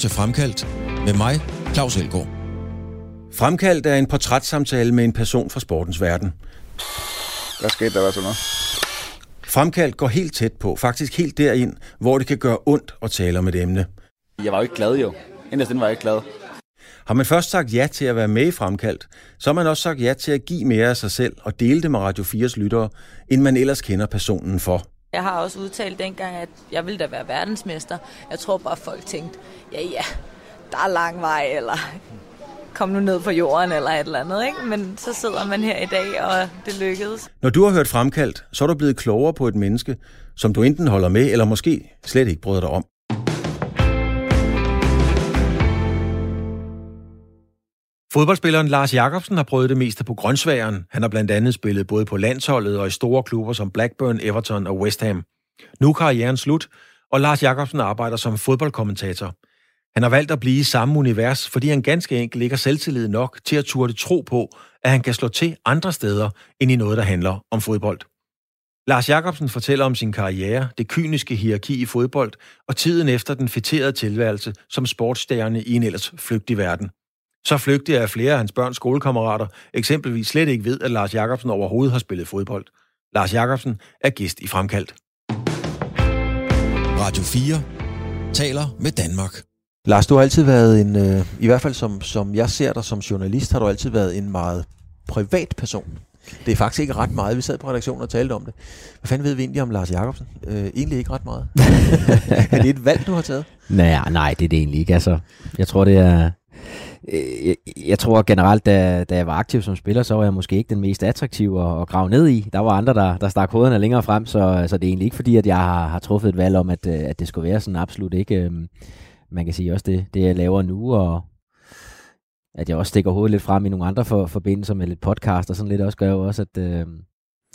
til Fremkaldt med mig, Claus Elgaard. Fremkaldt er en portrætssamtale med en person fra sportens verden. Hvad skete der, hvad så noget? Fremkaldt går helt tæt på, faktisk helt derind, hvor det kan gøre ondt at tale om et emne. Jeg var jo ikke glad jo. Inderst var jeg ikke glad. Har man først sagt ja til at være med i Fremkaldt, så har man også sagt ja til at give mere af sig selv og dele det med Radio 4's lyttere, end man ellers kender personen for. Jeg har også udtalt dengang, at jeg ville da være verdensmester. Jeg tror bare, folk tænkte, ja ja, der er lang vej, eller kom nu ned på jorden, eller et eller andet. Ikke? Men så sidder man her i dag, og det lykkedes. Når du har hørt Fremkaldt, så er du blevet klogere på et menneske, som du enten holder med, eller måske slet ikke bryder dig om. Fodboldspilleren Lars Jakobsen har prøvet det meste på grøntsværen. Han har blandt andet spillet både på landsholdet og i store klubber som Blackburn, Everton og West Ham. Nu er karrieren slut, og Lars Jakobsen arbejder som fodboldkommentator. Han har valgt at blive i samme univers, fordi han ganske enkelt ikke har selvtillid nok til at turde tro på, at han kan slå til andre steder end i noget, der handler om fodbold. Lars Jakobsen fortæller om sin karriere, det kyniske hierarki i fodbold og tiden efter den fætterede tilværelse som sportsstjerne i en ellers flygtig verden. Så flygtig er flere af hans børns skolekammerater eksempelvis slet ikke ved, at Lars Jakobsen overhovedet har spillet fodbold. Lars Jakobsen er gæst i Fremkaldt. Radio 4 taler med Danmark. Lars, du har altid været en, øh, i hvert fald som, som jeg ser dig som journalist, har du altid været en meget privat person. Det er faktisk ikke ret meget. Vi sad på redaktionen og talte om det. Hvad fanden ved vi egentlig om Lars Jakobsen? Øh, egentlig ikke ret meget. er det et valg, du har taget? Nej, nej, det er det egentlig ikke. Altså, jeg tror, det er... Jeg, jeg tror generelt, da, da jeg var aktiv som spiller, så var jeg måske ikke den mest attraktive at, at grave ned i. Der var andre, der, der stak hovederne længere frem, så, så det er egentlig ikke fordi, at jeg har, har truffet et valg om, at, øh, at det skulle være sådan absolut ikke. Øh, man kan sige også det, det jeg laver nu, og at jeg også stikker hovedet lidt frem i nogle andre for, forbindelser med lidt podcast og sådan lidt også, gør jo også, at, øh,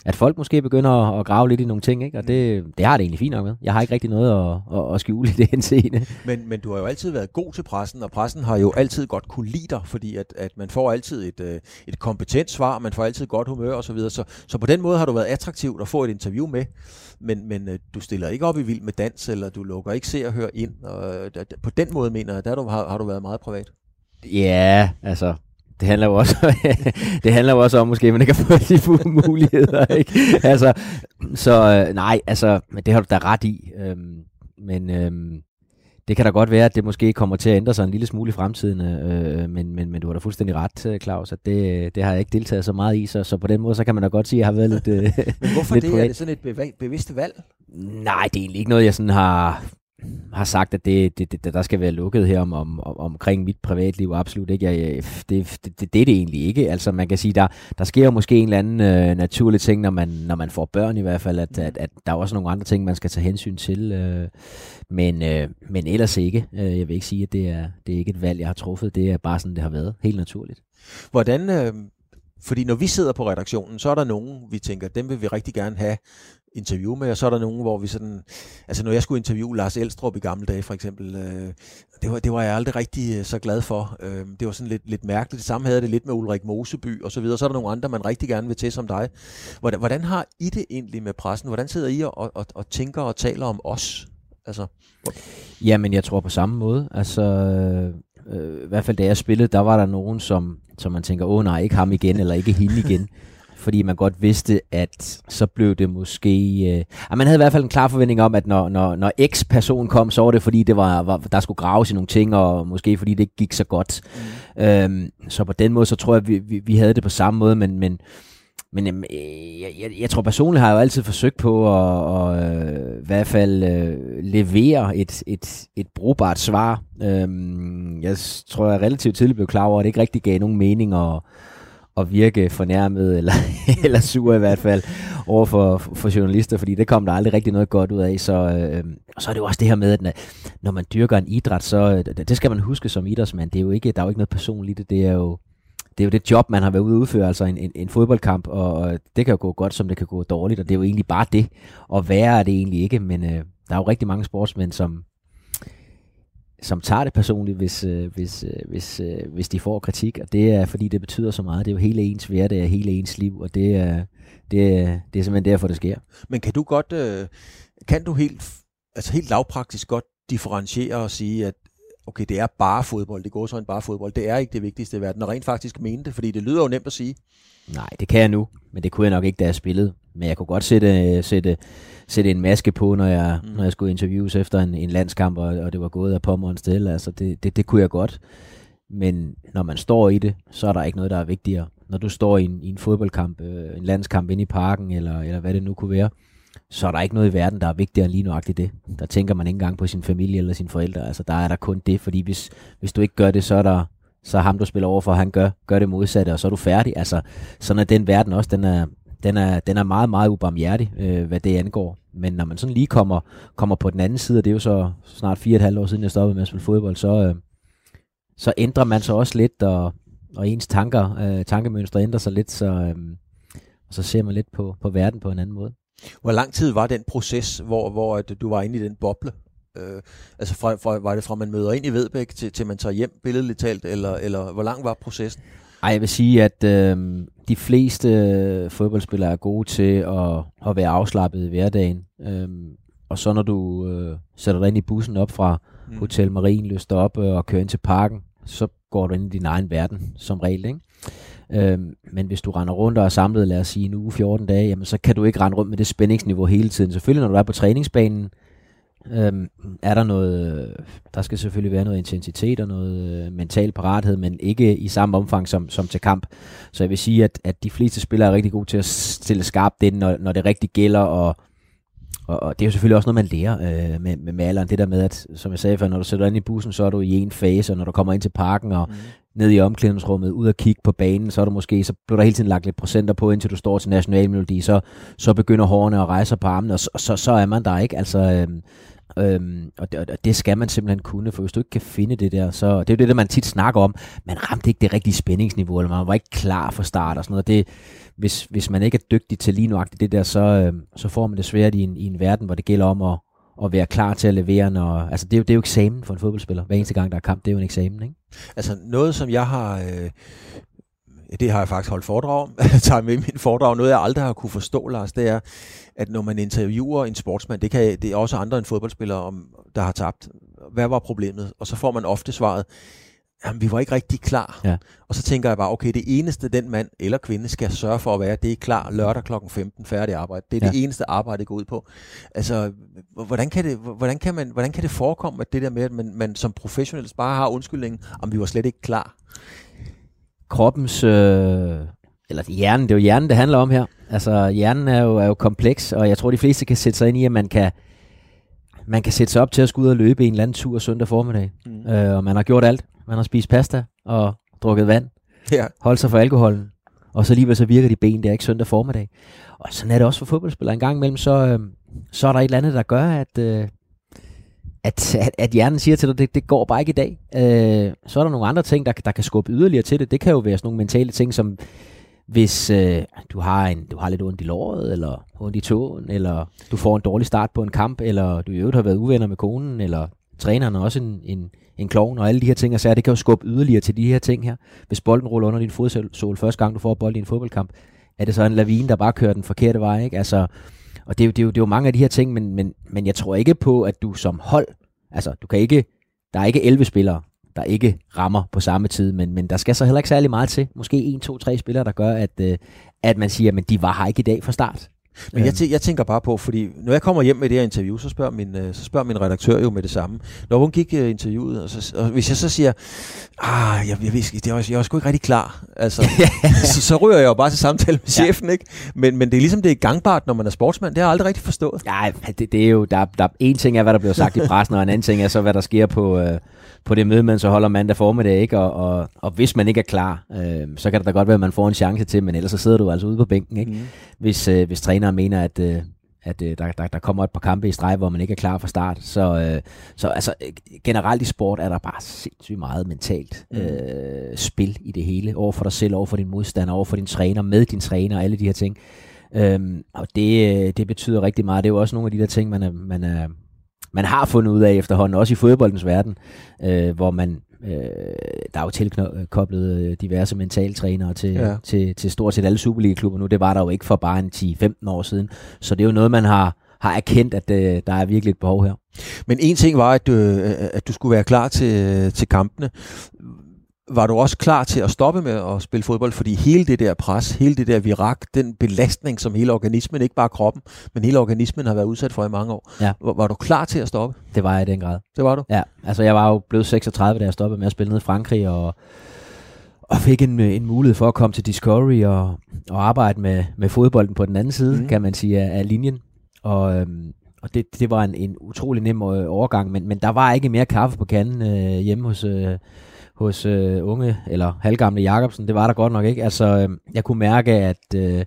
at folk måske begynder at, at grave lidt i nogle ting, ikke? og det, det har det egentlig fint nok med. Jeg har ikke rigtig noget at, at, at skjule i det henseende. Men, men du har jo altid været god til pressen, og pressen har jo altid godt kunne lide dig, fordi at, at man får altid et, øh, et kompetent svar, man får altid godt humør osv., så, så, så på den måde har du været attraktivt at få et interview med, men, men øh, du stiller ikke op i vild med dans, eller du lukker ikke se og høre ind, og på den måde mener jeg, der har, har du været meget privat. Ja, altså, det handler jo også, det handler jo også om måske, at man ikke har fået de muligheder, ikke? Altså, så øh, nej, altså, men det har du da ret i. Øhm, men øhm, det kan da godt være, at det måske kommer til at ændre sig en lille smule i fremtiden, øh, men, men, men du har da fuldstændig ret, øh, Claus, at det, det har jeg ikke deltaget så meget i, så, så på den måde, så kan man da godt sige, at jeg har været lidt øh, Men hvorfor lidt det? Er det sådan et bevidst valg? Nej, det er egentlig ikke noget, jeg sådan har har sagt, at det, det, det, der skal være lukket her om, om, om, omkring mit privatliv. Absolut ikke. Jeg, det, det, det, det er det egentlig ikke. Altså man kan sige, der, der sker jo måske en eller anden øh, naturlig ting, når man, når man får børn i hvert fald, at, at, at der er også nogle andre ting, man skal tage hensyn til. Øh, men, øh, men ellers ikke. Øh, jeg vil ikke sige, at det er, det er ikke et valg, jeg har truffet. Det er bare sådan, det har været. Helt naturligt. Hvordan... Øh fordi når vi sidder på redaktionen, så er der nogen, vi tænker, dem vil vi rigtig gerne have interview med, og så er der nogen, hvor vi sådan, altså når jeg skulle interviewe Lars Elstrup i gamle dage for eksempel, øh, det, var, det var jeg aldrig rigtig øh, så glad for. Øh, det var sådan lidt, lidt mærkeligt. Det samme havde det lidt med Ulrik Moseby og så videre. Så er der nogle andre, man rigtig gerne vil til som dig. Hvordan, hvordan har I det egentlig med pressen? Hvordan sidder I og, og, og tænker og taler om os? Altså, hvor... Jamen, jeg tror på samme måde. Altså, øh, i hvert fald da jeg spillede, der var der nogen, som, som man tænker, åh nej, ikke ham igen, eller ikke hende igen fordi man godt vidste, at så blev det måske... Øh, man havde i hvert fald en klar forventning om, at når, når, når X-person kom, så var det fordi, det var, var, der skulle graves i nogle ting, og måske fordi det ikke gik så godt. Mm. Øhm, så på den måde, så tror jeg, vi, vi, vi havde det på samme måde, men... men men øh, jeg, jeg, jeg tror personligt har jeg jo altid forsøgt på at, at at i hvert fald øh, levere et, et, et brugbart svar. Øhm, jeg tror, jeg relativt tidligt blev klar over, at det ikke rigtig gav nogen mening at, at virke fornærmet, eller, eller sur i hvert fald, over for, for journalister, fordi det kom der aldrig rigtig noget godt ud af. Så, øh, øhm, og så er det jo også det her med, at når man dyrker en idræt, så øh, det skal man huske som idrætsmand. Det er jo ikke, der er jo ikke noget personligt i det. Det er jo, det er jo det job, man har været ude at udføre, altså en, en, en fodboldkamp, og det kan jo gå godt, som det kan gå dårligt, og det er jo egentlig bare det. Og værre er det egentlig ikke, men øh, der er jo rigtig mange sportsmænd, som, som tager det personligt, hvis, øh, hvis, øh, hvis, øh, hvis de får kritik, og det er fordi, det betyder så meget. Det er jo hele ens hverdag og hele ens liv, og det er, det, er, det er simpelthen derfor, det sker. Men kan du godt, øh, kan du helt, altså helt lavpraktisk godt differentiere og sige, at okay, det er bare fodbold, det går så en bare fodbold, det er ikke det vigtigste i verden, og rent faktisk mene det, fordi det lyder jo nemt at sige. Nej, det kan jeg nu, men det kunne jeg nok ikke, da jeg spillede. Men jeg kunne godt sætte, sætte, sætte en maske på, når jeg, mm. når jeg skulle interviews efter en, en landskamp, og, og det var gået af pommeren stille. Altså, det, det, det kunne jeg godt. Men når man står i det, så er der ikke noget, der er vigtigere. Når du står i en, i en fodboldkamp, øh, en landskamp inde i parken, eller, eller hvad det nu kunne være, så er der ikke noget i verden, der er vigtigere end lige nuagtigt det. Der tænker man ikke engang på sin familie eller sine forældre. Altså, der er der kun det, fordi hvis, hvis du ikke gør det, så er der så ham, du spiller over for, han gør, gør det modsatte, og så er du færdig. Altså, sådan er den verden også, den er, den er, den er meget, meget ubarmhjertig, øh, hvad det angår. Men når man sådan lige kommer, kommer på den anden side, og det er jo så snart fire og et halvt år siden, jeg stoppede med at spille fodbold, så, øh, så ændrer man sig også lidt, og, og ens tanker, øh, tankemønstre ændrer sig lidt, så, øh, og så ser man lidt på, på verden på en anden måde. Hvor lang tid var den proces, hvor, hvor at du var inde i den boble? Øh, altså fra, fra, var det fra man møder ind i Vedbæk til, til man tager hjem billedligt talt, eller, eller hvor lang var processen? Ej, jeg vil sige, at øh, de fleste fodboldspillere er gode til at, at være afslappet i hverdagen. Øh, og så når du øh, sætter dig ind i bussen op fra mm. Hotel Marien, løster op øh, og kører ind til parken, så går du ind i din egen verden, som regel. Ikke? Øhm, men hvis du render rundt og er samlet, lad os sige, en uge, 14 dage, jamen, så kan du ikke rende rundt med det spændingsniveau hele tiden. Selvfølgelig, når du er på træningsbanen, øhm, er der noget, der skal selvfølgelig være noget intensitet og noget øh, mental parathed, men ikke i samme omfang som, som til kamp. Så jeg vil sige, at, at de fleste spillere er rigtig gode til at stille skarpt ind, når, når det rigtig gælder, og, og, og det er jo selvfølgelig også noget, man lærer øh, med, med, med alderen. Det der med, at som jeg sagde før, når du sætter ind i bussen, så er du i en fase, og når du kommer ind til parken og mm ned i omklædningsrummet, ud og kigge på banen, så er du måske, så bliver der hele tiden lagt lidt procenter på, indtil du står til nationalmelodi, så, så begynder hårene at rejse på armene, og så, så, så er man der ikke. Altså, øhm, Øhm, og, det, og det skal man simpelthen kunne, for hvis du ikke kan finde det der, så det er jo det, der man tit snakker om, man ramte ikke det rigtige spændingsniveau, eller man var ikke klar for start og sådan noget. Det, hvis, hvis man ikke er dygtig til lige nuagtigt det der, så, øhm, så får man det svært i en, i en verden, hvor det gælder om at, at være klar til at levere, når, altså det er, jo, det er jo eksamen for en fodboldspiller. Hver eneste gang, der er kamp, det er jo en eksamen, ikke? Altså noget, som jeg har, øh, det har jeg faktisk holdt foredrag om, tager med min foredrag, noget jeg aldrig har kunne forstå, Lars, det er, at når man interviewer en sportsmand, det, kan, det er også andre end fodboldspillere, om, der har tabt. Hvad var problemet? Og så får man ofte svaret, jamen, vi var ikke rigtig klar. Ja. Og så tænker jeg bare, okay, det eneste den mand eller kvinde skal sørge for at være, det er klar lørdag kl. 15, færdig arbejde. Det er ja. det eneste arbejde, det går ud på. Altså, hvordan kan det, hvordan kan man, hvordan kan det forekomme, at det der med, at man, man som professionel bare har undskyldningen, om vi var slet ikke klar? Kroppens, øh, eller hjernen, det er jo hjernen, det handler om her. Altså, hjernen er jo, er jo kompleks, og jeg tror, de fleste kan sætte sig ind i, at man kan, man kan sætte sig op til at skulle ud og løbe en eller anden tur søndag formiddag. Mm. Øh, og man har gjort alt. Man har spist pasta og drukket vand. Ja. Holdt sig for alkoholen. Og så alligevel så virker de ben der ikke søndag formiddag. Og sådan er det også for fodboldspillere. En gang imellem, så, øh, så er der et eller andet, der gør, at, øh, at, at, at hjernen siger til dig, det, det går bare ikke i dag. Øh, så er der nogle andre ting, der, der kan skubbe yderligere til det. Det kan jo være sådan nogle mentale ting, som hvis øh, du, har en, du har lidt ondt i låret, eller ondt i tåen, eller du får en dårlig start på en kamp, eller du i øvrigt har været uvenner med konen, eller træneren er også en, en, en klovn, og alle de her ting, og så det kan jo skubbe yderligere til de her ting her. Hvis bolden ruller under din fodsål første gang, du får bolden i en fodboldkamp, er det så en lavine, der bare kører den forkerte vej, ikke? Altså, og det er, jo, det, er jo, det er jo mange af de her ting, men, men, men jeg tror ikke på, at du som hold, altså du kan ikke, der er ikke 11 spillere, der ikke rammer på samme tid, men, men der skal så heller ikke særlig meget til. Måske en, to, tre spillere, der gør, at, øh, at man siger, at de var her ikke i dag fra start. Men jeg, øhm. jeg tænker bare på, fordi når jeg kommer hjem med det her interview, så spørger min, øh, så spørger min redaktør jo med det samme. Når hun gik uh, interviewet, og, så, og hvis jeg så siger, ah, jeg, jeg, jeg, jeg, var, jeg var sgu ikke rigtig klar, altså, så, så ryger jeg jo bare til samtale med chefen, ja. ikke? Men, men det er ligesom, det er gangbart, når man er sportsmand. Det har jeg aldrig rigtig forstået. Ja, det, det er jo, der, der, en ting er, hvad der bliver sagt i pressen, og en anden ting er så, hvad der sker på, uh, på det møde, man så holder mandag formiddag, ikke? Og, og, og hvis man ikke er klar, øh, så kan det da godt være, at man får en chance til, men ellers så sidder du altså ude på bænken, ikke? Mm. Hvis, øh, hvis træneren mener, at, øh, at øh, der, der, der kommer et par kampe i streg, hvor man ikke er klar fra start. Så, øh, så altså, generelt i sport er der bare sindssygt meget mentalt mm. øh, spil i det hele, over for dig selv, over for din modstander, over for din træner, med din træner og alle de her ting. Øhm, og det, øh, det betyder rigtig meget. Det er jo også nogle af de der ting, man er, man er, man har fundet ud af efterhånden, også i fodboldens verden, øh, hvor man øh, der er jo tilkoblet øh, diverse mentaltrænere til, ja. til, til stort set alle Superliga-klubber nu. Det var der jo ikke for bare en 10-15 år siden. Så det er jo noget, man har, har erkendt, at øh, der er virkelig et behov her. Men en ting var, at, øh, at du skulle være klar til, til kampene. Var du også klar til at stoppe med at spille fodbold? Fordi hele det der pres, hele det der virak, den belastning, som hele organismen, ikke bare kroppen, men hele organismen har været udsat for i mange år. Ja. Var, var du klar til at stoppe? Det var jeg i den grad. Det var du? Ja, altså jeg var jo blevet 36, da jeg stoppede med at spille ned i Frankrig, og, og fik en, en mulighed for at komme til Discovery og, og arbejde med, med fodbolden på den anden side, mm. kan man sige, af, af linjen. Og, øhm, og det, det var en, en utrolig nem øh, overgang, men, men der var ikke mere kaffe på kanden øh, hjemme hos, øh, hos øh, unge, eller halvgamle Jacobsen. Det var der godt nok ikke. Altså, øh, jeg kunne mærke, at øh,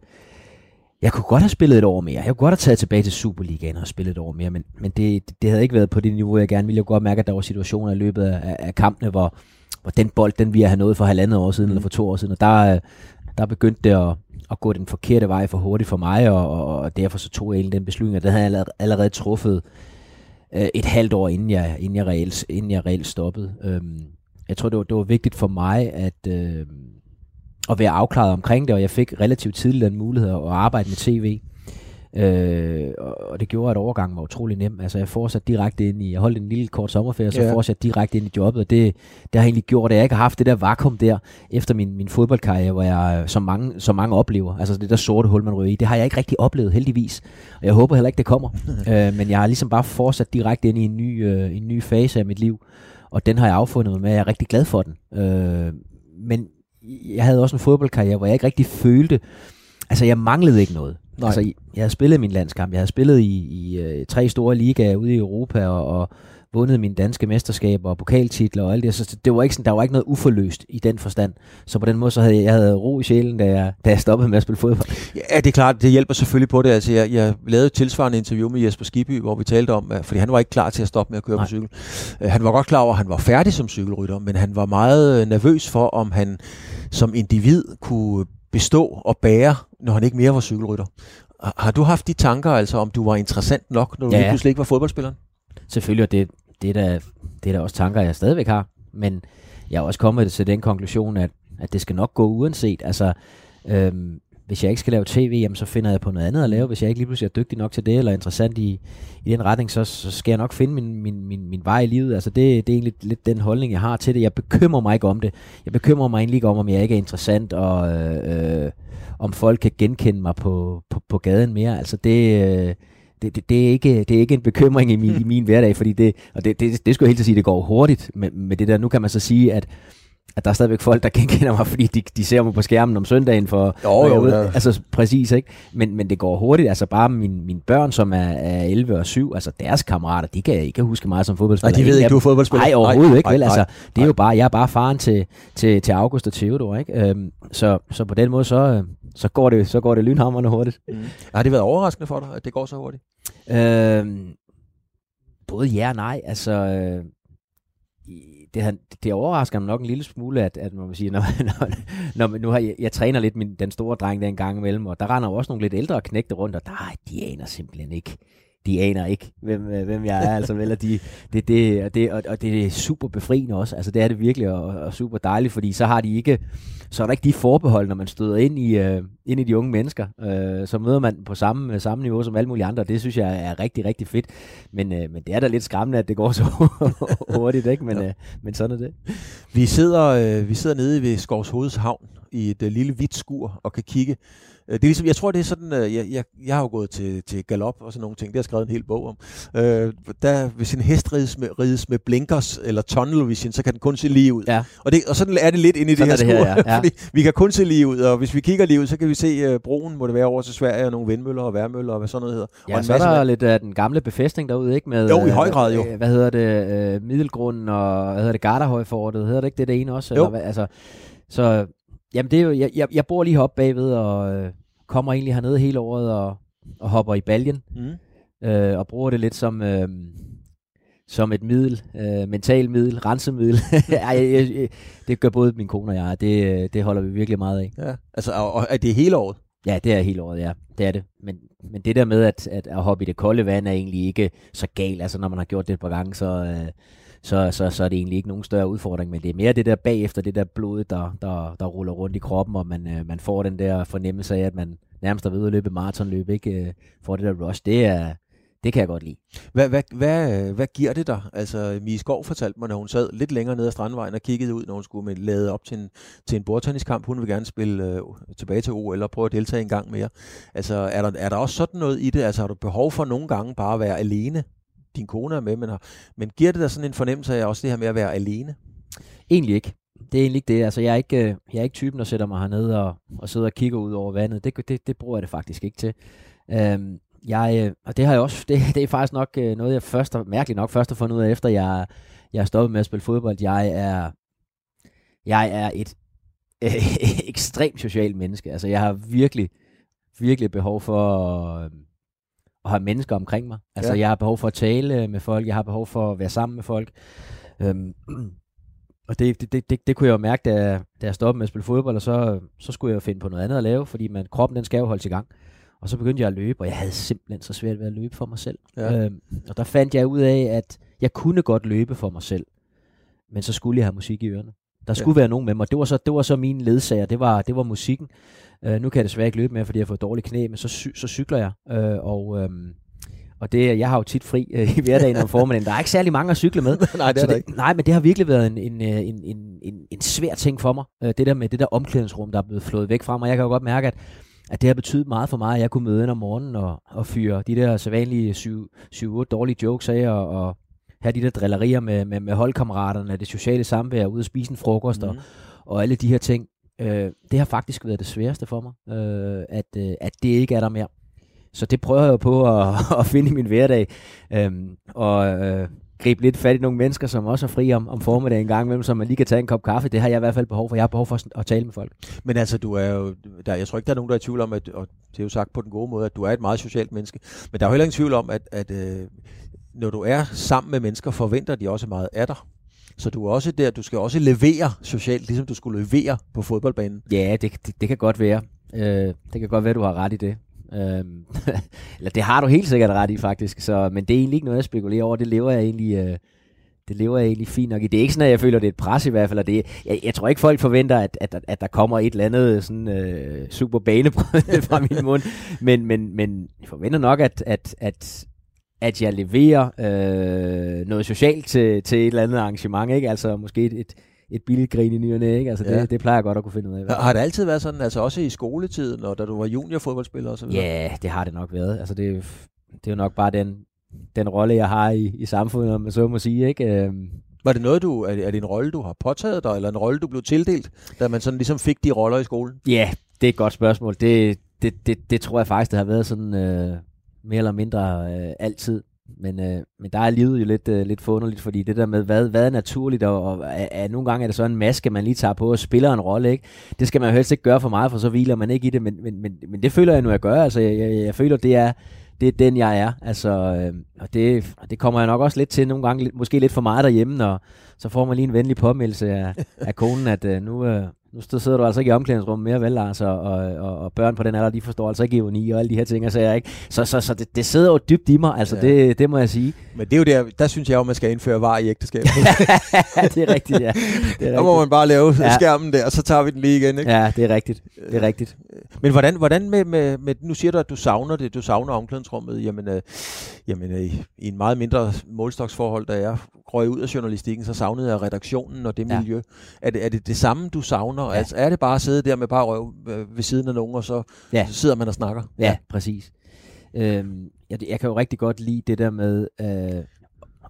jeg kunne godt have spillet et år mere. Jeg kunne godt have taget tilbage til Superligaen og spillet et år mere, men, men det, det havde ikke været på det niveau, jeg gerne ville. Jeg kunne godt mærke, at der var situationer i løbet af, af kampene, hvor, hvor den bold, den vi have nået for halvandet år siden, mm. eller for to år siden, og der, øh, der begyndte det at, at gå den forkerte vej for hurtigt for mig, og, og, og derfor så tog jeg den beslutning, og den havde jeg allerede, allerede truffet øh, et halvt år, inden jeg, inden jeg, reelt, inden jeg reelt stoppede. Øhm, jeg tror, det var, det var vigtigt for mig, at, øh, at være afklaret omkring det, og jeg fik relativt tidligt den mulighed at arbejde med tv. Øh, og det gjorde, at overgangen var utrolig nem. Altså jeg fortsatte direkte ind i, jeg holdt en lille kort sommerferie, så Ja. fortsatte direkte ind i jobbet, og det, det har egentlig gjort, at jeg ikke har haft det der vakuum der, efter min, min fodboldkarriere, hvor jeg, som mange, som mange oplever, altså det der sorte hul, man ryger i, det har jeg ikke rigtig oplevet, heldigvis. Og jeg håber heller ikke, det kommer. øh, men jeg har ligesom bare fortsat direkte ind i en ny, øh, en ny fase af mit liv, og den har jeg affundet mig med, jeg er rigtig glad for den. Øh, men jeg havde også en fodboldkarriere, hvor jeg ikke rigtig følte, altså jeg manglede ikke noget. Nej. Altså, jeg havde spillet min landskamp, jeg havde spillet i, i øh, tre store ligaer ude i Europa, og, og vundet mine danske mesterskaber og pokaltitler og alt det, så det var ikke sådan, der var ikke noget uforløst i den forstand. Så på den måde, så havde jeg, jeg havde ro i sjælen, da jeg, da jeg stoppede med at spille fodbold. Ja, det er klart, det hjælper selvfølgelig på det. Altså, jeg, jeg lavede et tilsvarende interview med Jesper Skiby, hvor vi talte om, at- fordi han var ikke klar til at stoppe med at køre Nej. På cykel. Øh, Han var godt klar over, at han var færdig som cykelrytter, men han var meget øh, nervøs for, om han som individ kunne bestå og bære, når han ikke mere var cykelrytter. Har- du haft de tanker, altså om du var interessant nok, når du Ja, ja. pludselig ikke var fodboldspiller? Selvfølgelig, og det, det, er da, det er da også tanker, jeg stadigvæk har. Men jeg er også kommet til den konklusion, at, at det skal nok gå uanset. Altså, øhm, hvis jeg ikke skal lave tv, jamen, så finder jeg på noget andet at lave. Hvis jeg ikke lige pludselig er dygtig nok til det, eller interessant i, i den retning, så, så skal jeg nok finde min, min, min, min vej i livet. Altså, det, det er egentlig lidt den holdning, jeg har til det. Jeg bekymrer mig ikke om det. Jeg bekymrer mig egentlig ikke om, om jeg ikke er interessant, og øh, øh, om folk kan genkende mig på, på, på gaden mere. Altså, det... Øh, det, det, det, er ikke, det er ikke en bekymring i min, i min hverdag, fordi det, og det, det, det skulle jeg helt til at sige, det går hurtigt med, med det der. Nu kan man så sige, at, at der er stadigvæk folk, der genkender mig, fordi de, de ser mig på skærmen om søndagen for... Jo, jeg jo, ja. Altså præcis, ikke? Men, men det går hurtigt. Altså bare mine, mine børn, som er, er 11 og 7, altså deres kammerater, de kan ikke huske mig som fodboldspiller. Nej, de ved ikke, du er fodboldspiller. Nej, overhovedet Nej, ikke, vel? Altså, det er jo bare, jeg er bare faren til, til, til August og Theodor, ikke? Øhm, så, så på den måde, så, øh, så, går det, så går det lynhamrende hurtigt. Mm. Har det været overraskende for dig, at det går så hurtigt? Øhm, både ja og nej. Altså, øh, det, har, det overrasker mig nok en lille smule, at, at man må sige, når, når, når nu har jeg, jeg træner lidt min, den store dreng der en gang imellem, og der render jo også nogle lidt ældre knægte rundt, og der, de aner simpelthen ikke, de aner ikke, hvem, øh, hvem jeg er, altså og, de, det, det, og, det, og, og det er super befriende også, altså det er det virkelig, og, og super dejligt, fordi så har de ikke, så er der ikke de forbehold, når man støder ind i, øh, ind i de unge mennesker, øh, så møder man på samme, samme niveau som alle mulige andre, og det synes jeg er rigtig, rigtig fedt, men, øh, men det er da lidt skræmmende, at det går så hurtigt, ikke? Men, øh, men sådan er det. Vi sidder, øh, vi sidder nede ved Skovs Hoveds Havn i et øh, lille hvidt skur og kan kigge. Øh, det er ligesom, jeg tror, det er sådan, øh, jeg, jeg, jeg har jo gået til, til galop og sådan nogle ting, det har jeg skrevet en hel bog om. Øh, der, hvis en hest rides med, rides med blinkers eller tunnel vision, så kan den kun se lige ud. Ja. Og, det, og sådan er det lidt inde i Sådan det her er det skur, her, ja. Ja. fordi vi kan kun se lige ud, og hvis vi kigger lige ud, så kan vi se øh, broen, må det være over til Sverige, og nogle vindmøller og værmøller og hvad sådan noget hedder. og Ja, en så er der vand. lidt af den gamle befæstning derude, ikke? Med, Jo, i høj grad, jo. Hvad hedder det? Øh, Middelgrunden og, hvad hedder det? Gardahøjfortet, hedder det ikke det, det ene også? Jo. Eller, altså, så, jamen det er jo, jeg, jeg, jeg bor lige heroppe bagved, og øh, kommer egentlig hernede hele året, og, og hopper i baljen, Mm. øh, og bruger det lidt som... Øh, som et middel, øh, mental middel, rensemiddel. Ej, jeg, jeg, jeg, det gør både min kone og jeg, det, øh, det holder vi virkelig meget af. Ja, altså, og, og er det hele året? Ja, det er hele året, ja. Det er det. Men, men det der med at, at, at hoppe i det kolde vand er egentlig ikke så galt. Altså når man har gjort det et par gange, så, øh, så, så, så er det egentlig ikke nogen større udfordring. Men det er mere det der bagefter, det der blod, der, der, der ruller rundt i kroppen, og man, øh, man får den der fornemmelse af, at man nærmest er ved at løbe maratonløb, ikke? Øh, får det der rush. Det er, det kan jeg godt lide. Hvad, hvad, hvad, øh, hvad giver det dig? Altså, Mie Skov fortalte mig, når hun sad lidt længere nede ad Strandvejen og kiggede ud, når hun skulle med lade op til en, til en bordtenniskamp. Hun vil gerne spille øh, tilbage til OL og prøve at deltage en gang mere. Altså, er der, er der også sådan noget i det? Altså, har du behov for nogle gange bare at være alene? Din kone er med, men, har, men giver det dig sådan en fornemmelse af også det her med at være alene? Egentlig ikke. Det er egentlig ikke det. Altså, jeg er ikke, øh, jeg er ikke typen, der sætter mig hernede og, og sidder og kigger ud over vandet. Det, det, det bruger jeg det faktisk ikke til. Øhm, jeg, øh, og det har jeg også, det, det er faktisk nok øh, noget, jeg først, mærkeligt nok først har fundet ud af, efter jeg, jeg er stoppet med at spille fodbold. Jeg er, jeg er et øh, ekstremt socialt menneske. Altså, jeg har virkelig, virkelig behov for at, at have mennesker omkring mig. Altså, ja. jeg har behov for at tale med folk, jeg har behov for at være sammen med folk. Øhm, og det, det, det, det, det kunne jeg jo mærke, da, jeg, da jeg stoppede med at spille fodbold, og så, så skulle jeg jo finde på noget andet at lave, fordi man, kroppen den skal jo holde i gang. Og så begyndte jeg at løbe, og jeg havde simpelthen så svært ved at løbe for mig selv. Ja. Øhm, og der fandt jeg ud af, at jeg kunne godt løbe for mig selv, men så skulle jeg have musik i ørerne. Der skulle ja. være nogen med mig. Det var så, det var så mine ledsager, det var, det var musikken. Øh, nu kan jeg desværre ikke løbe mere, fordi jeg har fået dårlige knæ, men så, så cykler jeg. Øh, og øhm, og det, jeg har jo tit fri øh, i hverdagen om formiddagen. Der er ikke særlig mange at cykle med. nej, det er det, ikke. Nej, men det har virkelig været en, en, en, en, en, en svær ting for mig. Øh, det der med det der omklædningsrum, der er blevet flået væk fra mig. Jeg kan jo godt mærke, at at det har betydet meget for mig, at jeg kunne møde ind om morgenen og, og fyre de der sædvanlige 7-8 dårlige jokes af, og, og have de der drillerier med, med, med holdkammeraterne, det sociale samvær, ude at spise en frokost, mm. og, og alle de her ting. Øh, det har faktisk været det sværeste for mig, øh, at, øh, at det ikke er der mere. Så det prøver jeg jo på at, at finde i min hverdag. Øh, og øh, gribe lidt fat i nogle mennesker, som også er fri om, om formiddagen en gang imellem, så man lige kan tage en kop kaffe. Det har jeg i hvert fald behov for. Jeg har behov for at tale med folk. Men altså, du er jo, der, jeg tror ikke, der er nogen, der er i tvivl om, at, og det er jo sagt på den gode måde, at du er et meget socialt menneske. Men der er jo heller ingen tvivl om, at, at øh, når du er sammen med mennesker, forventer de også meget af dig. Så du er også der, du skal også levere socialt, ligesom du skulle levere på fodboldbanen. Ja, det, det, det kan godt være. Øh, det kan godt være, du har ret i det. Øh, eller det har du helt sikkert ret i faktisk, så, men det er egentlig ikke noget, jeg spekulerer over. Det lever jeg egentlig, øh, det lever jeg egentlig fint nok i. Det er ikke sådan, at jeg føler, at det er et pres i hvert fald. Og det, jeg, jeg tror ikke, folk forventer, at, at, at der kommer et eller andet sådan, øh, super banebrød fra min mund. Men, men, men jeg forventer nok, at, at, at, at jeg leverer øh, noget socialt til, til et eller andet arrangement. Ikke? Altså måske et, et, et billigt grin i nyerne, ikke? Altså, ja. det, det plejer jeg godt at kunne finde ud af. Har det altid været sådan, altså også i skoletiden, og da du var juniorfodboldspiller videre? Ja, det har det nok været. Altså, det, det er jo nok bare den, den rolle, jeg har i, i samfundet, om man så må sige, ikke? Øhm. Var det noget, du, er, det, er det en rolle, du har påtaget dig, eller en rolle, du blev tildelt, da man sådan ligesom fik de roller i skolen? Ja, det er et godt spørgsmål. Det, det, det, det tror jeg faktisk, det har været sådan øh, mere eller mindre øh, altid. Men, øh, men der er livet jo lidt, øh, lidt forunderligt, fordi det der med, hvad, hvad er naturligt, og, og er, er, nogle gange er det så en maske, man lige tager på og spiller en rolle, ikke? Det skal man jo helst ikke gøre for meget, for så hviler man ikke i det, men, men, men, men det føler jeg nu, jeg gør. Altså, jeg, jeg, jeg føler, det er, det er den, jeg er. Altså, øh, og det, det kommer jeg nok også lidt til nogle gange, måske lidt for meget derhjemme, og så får man lige en venlig påmeldelse af, af konen, at øh, nu, øh, nu sidder du altså ikke i omklædningsrummet mere, vel, altså, og, og, og børn på den alder, de forstår altså ikke ironi og alle de her ting, så jeg ikke. Så, så, så det, det sidder jo dybt i mig, altså ja. det, det må jeg sige. Men det er jo der, der synes jeg jo, man skal indføre var i ægteskabet. det er rigtigt, ja. Det er der må man bare lave ja. skærmen der, og så tager vi den lige igen, ikke? Ja, det er rigtigt. Det er rigtigt. Men hvordan, hvordan med, med, med, nu siger du, at du savner det, du savner omklædningsrummet, jamen, øh, jamen øh, i en meget mindre målstoksforhold, da jeg røg ud af journalistikken, så savnede jeg redaktionen og det ja. miljø. Er det, er det det samme, du savner? Ja. Altså, er det bare at sidde der med bare røv øh, ved siden af nogen, og så, ja. så sidder man og snakker? Ja, ja. præcis. Øhm, jeg, jeg kan jo rigtig godt lide det der med... Øh,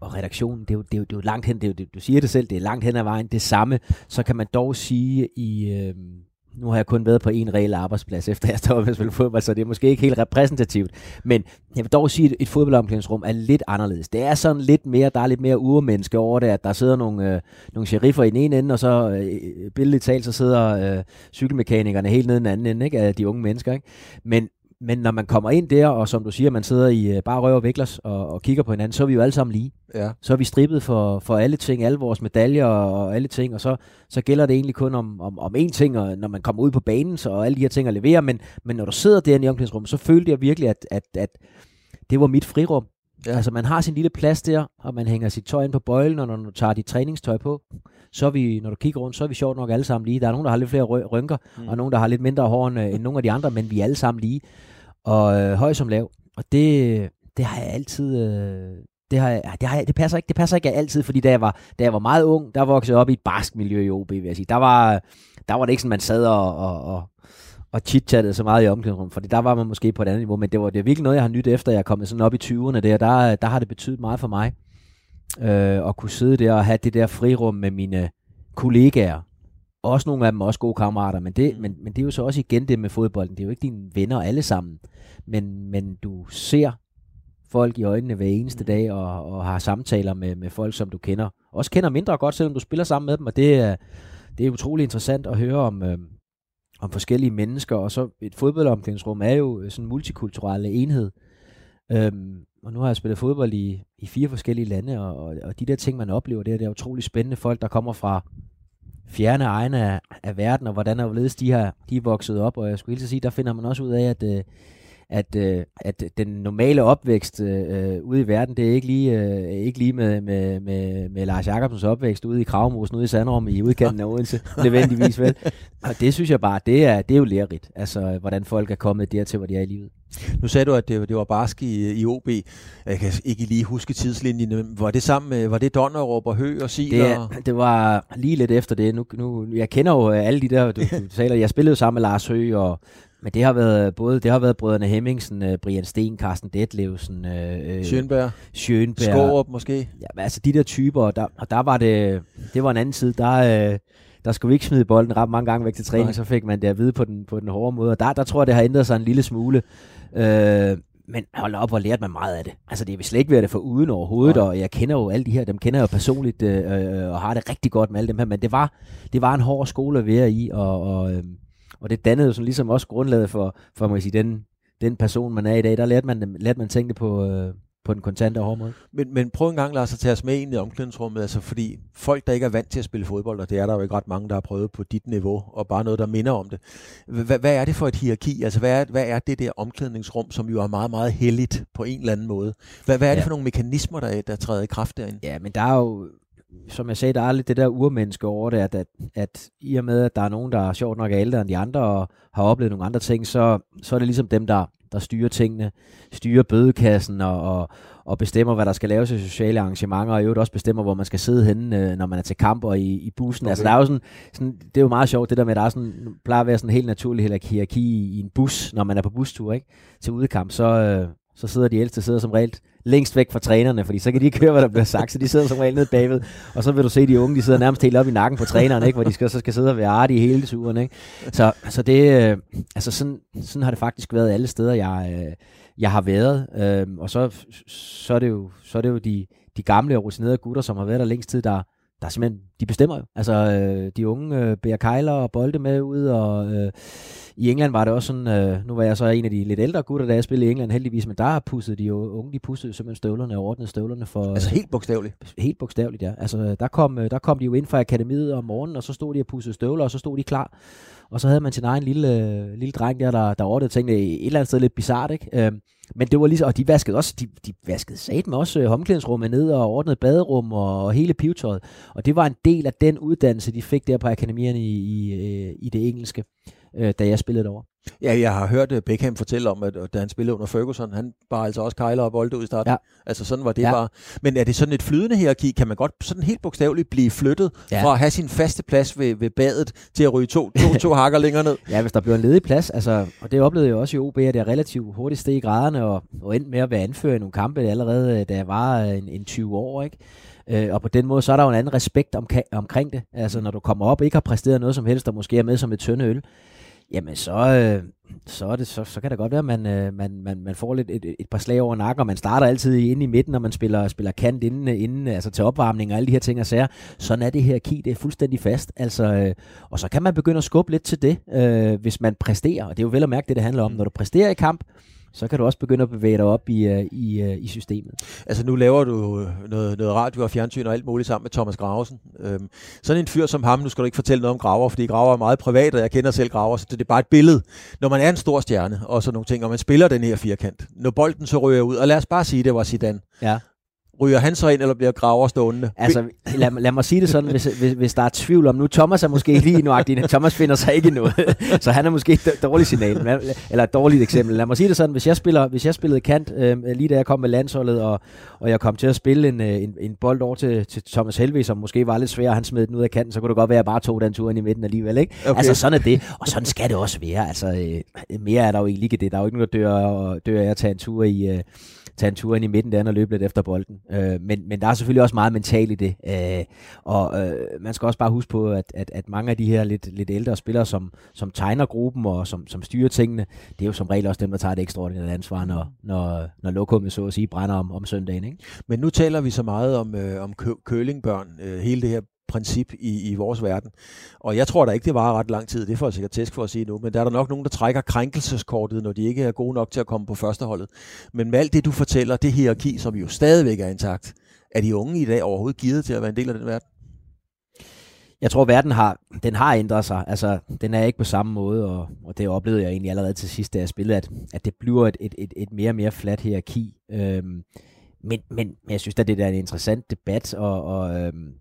og redaktionen, det er, jo, det, er jo, det er jo langt hen, det er jo, det, du siger det selv, det er langt hen ad vejen det samme, så kan man dog sige i, øh, nu har jeg kun været på en reel arbejdsplads, efter jeg stoppede med at spille fodbold, så det er måske ikke helt repræsentativt. Men jeg vil dog sige, at et fodboldomklædningsrum er lidt anderledes. Det er sådan lidt mere, der er lidt mere urmenneske over det, at der sidder nogle, øh, nogle sheriffer i den ene ende, og så øh, billedligt talt, så sidder øh, cykelmekanikerne helt nede i den anden ende, ikke, af de unge mennesker. Ikke? Men men når man kommer ind der, og som du siger, man sidder i uh, bare røv og viklers og, og kigger på hinanden, så er vi jo alle sammen lige. Ja. Så er vi strippet for, for alle ting, alle vores medaljer og, alle ting, og så, så gælder det egentlig kun om, om, om én ting, og når man kommer ud på banen, så og alle de her ting at levere, men, men når du sidder der i omklædningsrummet, så følte jeg virkelig, at, at, at det var mit frirum. Ja. Altså man har sin lille plads der, og man hænger sit tøj ind på bøjlen, og når du tager dit træningstøj på, så er vi, når du kigger rundt, så er vi sjovt nok alle sammen lige. Der er nogen, der har lidt flere rynker, mm. og nogen, der har lidt mindre hår end, end nogle af de andre, men vi er alle sammen lige og øh, høj som lav. Og det, det har jeg altid... Øh, det, har, jeg- det, har, jeg- det, passer ikke, det passer ikke altid, fordi da jeg, var, da jeg var meget ung, der voksede jeg op i et barsk miljø i OB, vil jeg sige. Der var, der var det ikke sådan, man sad og, og, og, og chit-chattede så meget i omklædningsrummet, fordi der var man måske på et andet niveau, men det var, det er virkelig noget, jeg har nyt efter, jeg er kommet sådan op i 20'erne der, der, der har det betydet meget for mig, øh, at kunne sidde der og have det der frirum med mine kollegaer, også nogle af dem også gode kammerater, men det, men, men det er jo så også igen det med fodbolden, det er jo ikke dine venner alle sammen, men, men du ser folk i øjnene hver eneste dag, og, og har samtaler med, med folk, som du kender. Også kender mindre godt, selvom du spiller sammen med dem, og det er, det er utrolig interessant at høre om, øh, om forskellige mennesker, og så et fodboldomklædningsrum er jo sådan en multikulturel enhed. Øhm, og nu har jeg spillet fodbold i, i fire forskellige lande, og, og, og de der ting, man oplever, det er, det er utrolig spændende folk, der kommer fra fjerne egne af, af verden, og hvordan og hvorledes de, har, de er vokset op, og jeg skulle lige sige, der finder man også ud af, at, øh, at, øh, at den normale opvækst øh, ude i verden, det er ikke lige, øh, ikke lige med, med, med, med Lars Jakobsens opvækst ude i Kravmosen, ude i Sandrum i udkanten af Odense, nødvendigvis vel. Og det synes jeg bare, det er, det er jo lærerigt, altså hvordan folk er kommet dertil, hvor de er i livet. Nu sagde du, at det, det var barsk i, i OB. Jeg kan ikke lige huske tidslinjen. Var det sammen med, var det Donnerup og Høgh og Sil? Det, og... det var lige lidt efter det. Nu, nu, jeg kender jo alle de der, du, du taler. Jeg spillede sammen med Lars Høgh, og, men det har været både det har været brødrene Hemmingsen, øh, Brian Sten, Carsten Detlevsen, øh, Schönberg, Schönberg. Skårup måske? Ja, men altså de der typer, og der, og der var det, det var en anden side, der, øh, der skulle vi ikke smide bolden ret mange gange væk til træning, Nej. så fik man det at vide på den, på den hårde måde, og der, der tror jeg, det har ændret sig en lille smule. Øh, men hold op, hvor lærte man meget af det. Altså det vil slet ikke være det for uden overhovedet, Nej. og jeg kender jo alle de her, dem kender jeg jo personligt, øh, øh, og har det rigtig godt med alle dem her, men det var, det var en hård skole at være i, og, og, øh, og det dannede jo sådan ligesom også grundlaget for, for man kan sige, den, den person, man er i dag. Der lærte man, lærte man tænke på, øh, på den kontante og hårde måde. Men, men prøv en gang, Lars, at tage os med ind i omklædningsrummet, altså fordi folk, der ikke er vant til at spille fodbold, og det er der jo ikke ret mange, der har prøvet på dit niveau, og bare noget, der minder om det. Hvad, hvad er det for et hierarki? Altså hvad er, hvad er det der omklædningsrum, som jo er meget, meget heldigt på en eller anden måde? Hvad, hvad er det Ja. for nogle mekanismer, der, der træder i kraft derinde? Ja, men der er jo, som jeg sagde, der er lidt det der urmenneske over det, at, at, at i og med, at der er nogen, der er sjovt nok er ældre end de andre, og har oplevet nogle andre ting, så, så er det ligesom dem, der, der styrer tingene, styrer bødekassen og, og, og bestemmer, hvad der skal laves i sociale arrangementer, og i øvrigt også bestemmer, hvor man skal sidde henne, øh, når man er til kamp og i, i bussen. Okay. Altså, Okay. der er jo sådan, sådan, det er jo meget sjovt, det der med, at der er sådan, plejer at være sådan en helt naturlig hierarki i, i en bus, når man er på bustur, ikke? Til udekamp, så, øh, så sidder de ældste sidder som regel længst væk fra trænerne, fordi så kan de ikke høre, hvad der bliver sagt, så de sidder som regel nede bagved, og så vil du se de unge, de sidder nærmest helt op i nakken på træneren, ikke? hvor de skal, så skal sidde og være artige hele turen. Ikke? Så, så det, øh, altså sådan, sådan har det faktisk været alle steder, jeg, øh, jeg har været, øhm, og så, så er det jo, så er det jo de, de gamle og rutinerede gutter, som har været der længst tid, der, der simpelthen, de bestemmer jo. Altså, øh, de unge øh, bærer kejler og bolde med ud, og øh, i England var det også sådan, øh, nu var jeg så en af de lidt ældre gutter, da jeg spillede i England heldigvis, men der pussede de jo, unge, de pussede simpelthen støvlerne og ordnede støvlerne for... Altså helt bogstaveligt. Helt bogstaveligt, ja. Altså, der kom, øh, der kom de jo ind fra akademiet om morgenen, og så stod de og pussede støvler, og så stod de klar. Og så havde man sin egen lille, lille dreng der, der, der ordnede tænkte øh, et eller andet sted lidt bizart, ikke? Øhm, men det var ligesom, og de vaskede også, de, de vaskede satme også øh, omklædningsrummet ned og ordnede baderum og, og hele pivetøjet. Og det var en del af den uddannelse, de fik der på akademierne i, i, øh, i det engelske, øh, da jeg spillede derovre. Ja, jeg har hørt øh, Beckham fortælle om, at øh, da han spillede under Ferguson, han bare altså også kejler og bolde ud i starten. Ja. Altså sådan var det Ja. bare. Men er det sådan et flydende hierarki? Kan man godt sådan helt bogstaveligt blive flyttet Ja. fra at have sin faste plads ved, ved badet til at ryge to, to, to hakker længere ned? Ja, hvis der bliver en ledig plads, altså, og det oplevede jeg også i OB, at jeg relativt hurtigt steg i graderne, og, og endte med at være anfører i nogle kampe allerede, øh, da jeg var øh, en, en 20 år, ikke? Øh, og på den måde, så er der jo en anden respekt omka- omkring det. Altså, når du kommer op og ikke har præsteret noget som helst, og måske er med som et tynde øl, jamen så, øh, så, er det, så, så kan det godt være, at man, øh, man, man, man får lidt et, et par slag over nakken, og man starter altid inde i midten, når man spiller, spiller kant inden, inden, altså til opvarmning og alle de her ting og sager. Sådan er det her ki, det er fuldstændig fast. Altså, øh, og så kan man begynde at skubbe lidt til det, øh, hvis man præsterer. Og det er jo vel at mærke det, det handler om. Når du præsterer i kamp, så kan du også begynde at bevæge dig op i, øh, i, øh, i systemet. Altså nu laver du noget, noget radio og fjernsyn og alt muligt sammen med Thomas Gravesen. Øhm, sådan en fyr som ham, nu skal du ikke fortælle noget om Graver, fordi Graver er meget privat, og jeg kender selv Graver, så det er bare et billede. Når man er en stor stjerne og sådan nogle ting, og man spiller den her firkant, når bolden så rører ud, og lad os bare sige, det var Zidane. Ja. Ryger han så ind, eller bliver graver stående? Altså, lad, lad mig sige det sådan, hvis, hvis, hvis der er tvivl om, nu Thomas er måske lige nuagtig, Thomas finder sig ikke noget, så han er måske et dårligt signal, eller et dårligt eksempel. Lad mig sige det sådan, hvis jeg, spiller, hvis jeg spillede kant, øh, lige da jeg kom med landsholdet, og, og jeg kom til at spille en, øh, en, en bold over til, til Thomas Helve, som måske var lidt svær, og han smed den ud af kanten, så kunne det godt være, at jeg bare tog den tur ind i midten alligevel. Ikke? Okay. Altså, sådan er det, og sådan skal det også være. Altså, øh, mere er der jo egentlig ikke det. Der er jo ikke nogen, der dør, dør af at tage en tur i, øh, tage en tur ind i midten der og løbe lidt efter bolden. Øh, men, men der er selvfølgelig også meget mentalt i det. Øh, og øh, man skal også bare huske på, at, at, at mange af de her lidt, lidt ældre spillere, som, som tegner gruppen og som, som styrer tingene, det er jo som regel også dem, der tager det ekstraordinære ansvar, når, når, når lokummet så at sige brænder om, om søndagen. Ikke? Men nu taler vi så meget om, øh, om kø- kølingbørn, øh, hele det her princip i, i vores verden. Og jeg tror da ikke, det var ret lang tid, det får jeg sikkert tæsk for at sige nu, men der er der nok nogen, der trækker krænkelseskortet, når de ikke er gode nok til at komme på førsteholdet. Men med alt det, du fortæller, det hierarki, som jo stadigvæk er intakt, er de unge i dag overhovedet givet til at være en del af den verden? Jeg tror, verden har, den har ændret sig. Altså, den er ikke på samme måde, og, og det oplevede jeg egentlig allerede til sidst, da jeg spillede, at, at det bliver et, et, et, et mere og mere fladt hierarki. Øhm, men, men jeg synes at det er en interessant debat, og, og øhm,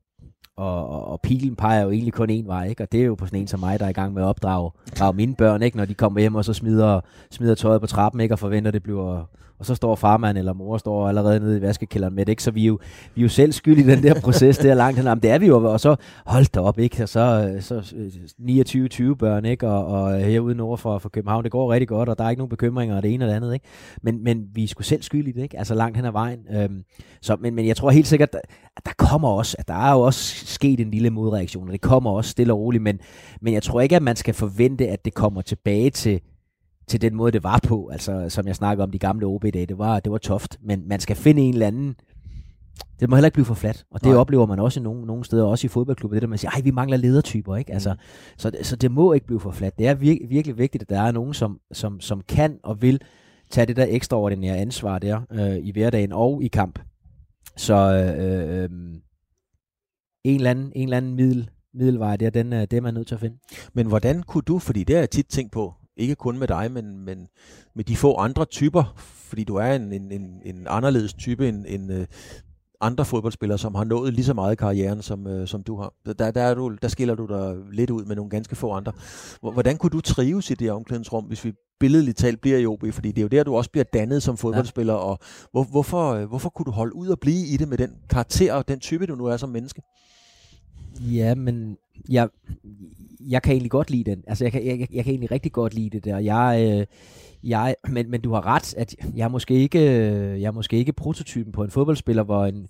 og, og, og pilen peger jo egentlig kun en vej, ikke? og det er jo på sådan en som mig, der er i gang med at opdrage opdrage mine børn, ikke? når de kommer hjem og så smider, smider tøjet på trappen, ikke? og forventer, at det bliver og så står farmand eller mor står allerede nede i vaskekælderen med det, ikke? så vi er, jo, vi er jo selv skyld i den der proces der langt hen. Det er vi jo, og så hold da op, ikke? Og så, øh, så øh, 29-20 børn, ikke? Og, og øh, herude nord for, for København, det går rigtig godt, og der er ikke nogen bekymringer og det ene og det andet, ikke? Men, men vi er sgu selv skyld i det, ikke? Altså langt hen ad vejen. Øhm, så, men, men jeg tror helt sikkert, at der kommer også, at der er jo også sket en lille modreaktion, og det kommer også stille og roligt, men, men jeg tror ikke, at man skal forvente, at det kommer tilbage til til den måde, det var på. Altså, som jeg snakker om de gamle OB-dage, det var, det var toft. Men man skal finde en eller anden... Det må heller ikke blive for fladt. Og det Nej. oplever man også i nogle, nogle steder, også i fodboldklubber, det der man siger, ej, vi mangler ledertyper, ikke? Altså, mm. så, så det må ikke blive for fladt. Det er vir- virkelig vigtigt, at der er nogen, som, som, som kan og vil tage det der ekstraordinære ansvar der øh, i hverdagen og i kamp. Så øh, øh, en, eller anden, en eller anden middel, middelvej der, den, det er man nødt til at finde. Men hvordan kunne du, fordi det har jeg tit tænkt på, ikke kun med dig, men, men med de få andre typer, fordi du er en, en, en, en anderledes type end, end uh, andre fodboldspillere, som har nået lige så meget i karrieren, som, øh, som du har. Der, der, er du, der skiller du dig lidt ud med nogle ganske få andre. Hvordan kunne du trives i det omklædningsrum, hvis vi billedligt talt bliver i OB? Fordi det er jo der, du også bliver dannet som fodboldspiller, ja. og hvor, hvorfor, øh, hvorfor kunne du holde ud og blive i det med den karakter og den type, du nu er som menneske? Ja, men jeg, jeg kan egentlig godt lide den. Altså, jeg kan, jeg, jeg kan egentlig rigtig godt lide det der. Jeg, øh, jeg, men, men du har ret, at jeg er måske ikke, jeg er måske ikke prototypen på en fodboldspiller, hvor en,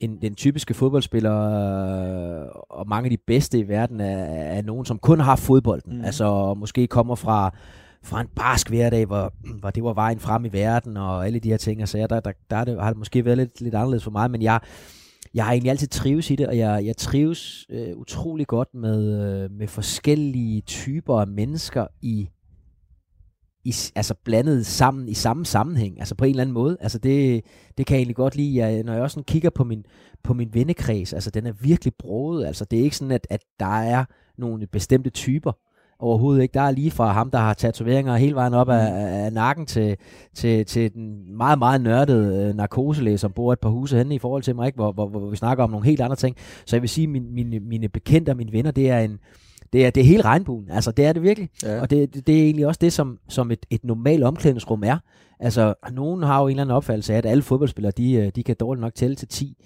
en, den typiske fodboldspiller, øh, og mange af de bedste i verden, er, er nogen, som kun har fodbolden. Mm. Altså, måske kommer fra fra en barsk hverdag, hvor, hvor det var vejen frem i verden, og alle de her ting, og så der, der, der, der har det måske været lidt, lidt anderledes for mig, men jeg, jeg har egentlig altid trives i det, og jeg, jeg trives øh, utrolig godt med, øh, med forskellige typer af mennesker i, i, altså blandet sammen i samme sammenhæng, altså på en eller anden måde. Altså det, det kan jeg egentlig godt lide. Jeg, når jeg også sådan kigger på min, på min vennekreds, altså den er virkelig broet. Altså det er ikke sådan, at, at der er nogle bestemte typer. Overhovedet ikke. Der er lige fra ham, der har tatoveringer hele vejen op af, mm. af nakken til, til, til den meget, meget nørdede øh, narkoselæge, som bor et par huse henne i forhold til mig, ikke? Hvor, hvor, hvor vi snakker om nogle helt andre ting. Så jeg vil sige, at mine, mine, mine bekendte og mine venner, det er en, det er, det er hele regnbuen. Altså, det er det virkelig. Ja. Og det, det, det er egentlig også det, som, som et, et normalt omklædningsrum er. Altså, nogen har jo en eller anden opfattelse af, at alle fodboldspillere, de, øh, de kan dårligt nok tælle til 10.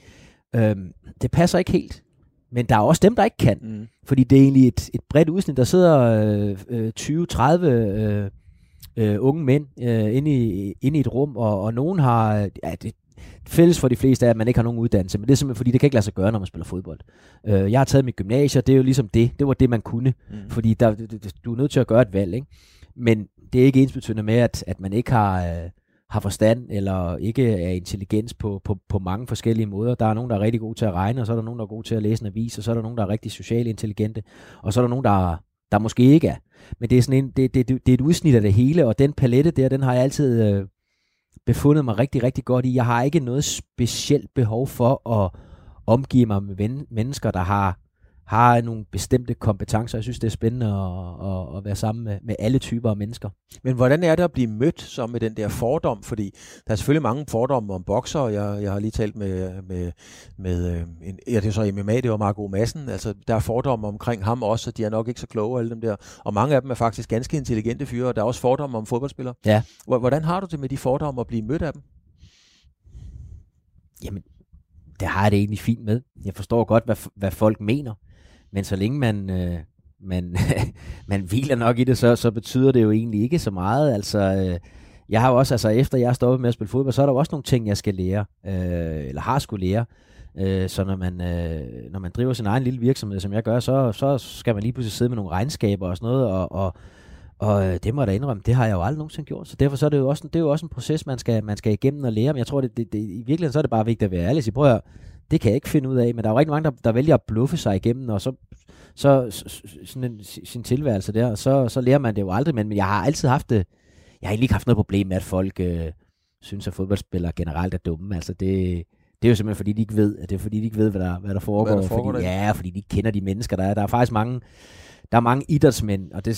Øhm, det passer ikke helt. Men der er også dem, der ikke kan. Mm. Fordi det er egentlig et, et bredt udsnit. Der sidder øh, 20-30 øh, øh, unge mænd øh, inde, i, inde i et rum, og, og nogen har... Ja, det, fælles for de fleste er, at man ikke har nogen uddannelse, men det er simpelthen fordi, det kan ikke lade sig gøre, når man spiller fodbold. Øh, jeg har taget mit gymnasie, det er jo ligesom det. Det var det, man kunne. Mm. Fordi der, du er nødt til at gøre et valg, ikke? Men det er ikke ensbetydende med, at, at man ikke har... Øh, har forstand eller ikke er intelligens på, på, på mange forskellige måder. Der er nogen, der er rigtig gode til at regne, og så er der nogen, der er gode til at læse en avis, og så er der nogen, der er rigtig socialt intelligente, og så er der nogen, der, der måske ikke er. Men det er, sådan en, det, det, det er et udsnit af det hele, og den palette der, den har jeg altid øh, befundet mig rigtig, rigtig godt i. Jeg har ikke noget specielt behov for at omgive mig med ven, mennesker, der har har nogle bestemte kompetencer. Jeg synes, det er spændende at, at, at være sammen med, med alle typer af mennesker. Men hvordan er det at blive mødt så med den der fordom? Fordi der er selvfølgelig mange fordomme om bokser. Jeg, jeg har lige talt med, med, med øh, en, ja, det er så MMA, det var Marco Madsen. Altså, der er fordomme omkring ham også, og de er nok ikke så kloge, alle dem der. Og mange af dem er faktisk ganske intelligente fyre, og der er også fordomme om fodboldspillere. Ja. Hvordan har du det med de fordomme at blive mødt af dem? Jamen, det har jeg det egentlig fint med. Jeg forstår godt, hvad, hvad folk mener. Men så længe man, øh, man, man hviler nok i det, så, så betyder det jo egentlig ikke så meget. Altså, øh, jeg har jo også, altså efter jeg er stoppet med at spille fodbold, så er der jo også nogle ting, jeg skal lære, øh, eller har skulle lære. Øh, så når man, øh, når man driver sin egen lille virksomhed, som jeg gør, så, så skal man lige pludselig sidde med nogle regnskaber og sådan noget, og, og, og øh, det må jeg da indrømme, det har jeg jo aldrig nogensinde gjort. Så derfor så er det jo også, det er jo også en proces, man skal, man skal igennem og lære. Men jeg tror, det, det, det, i virkeligheden så er det bare vigtigt at være ærlig. Så prøv at, det kan jeg ikke finde ud af, men der er jo rigtig mange, der, der vælger at bluffe sig igennem, og så, så sådan en, sin tilværelse der, og så, så lærer man det jo aldrig, men jeg har altid haft det, jeg har egentlig ikke haft noget problem med, at folk øh, synes, at fodboldspillere generelt er dumme. Altså det, det er jo simpelthen, fordi de ikke ved, at det er fordi, de ikke ved, hvad der, hvad der foregår. Hvad der foregår fordi, ja, fordi de ikke kender de mennesker, der er. Der er faktisk mange, der er mange idrætsmænd, og det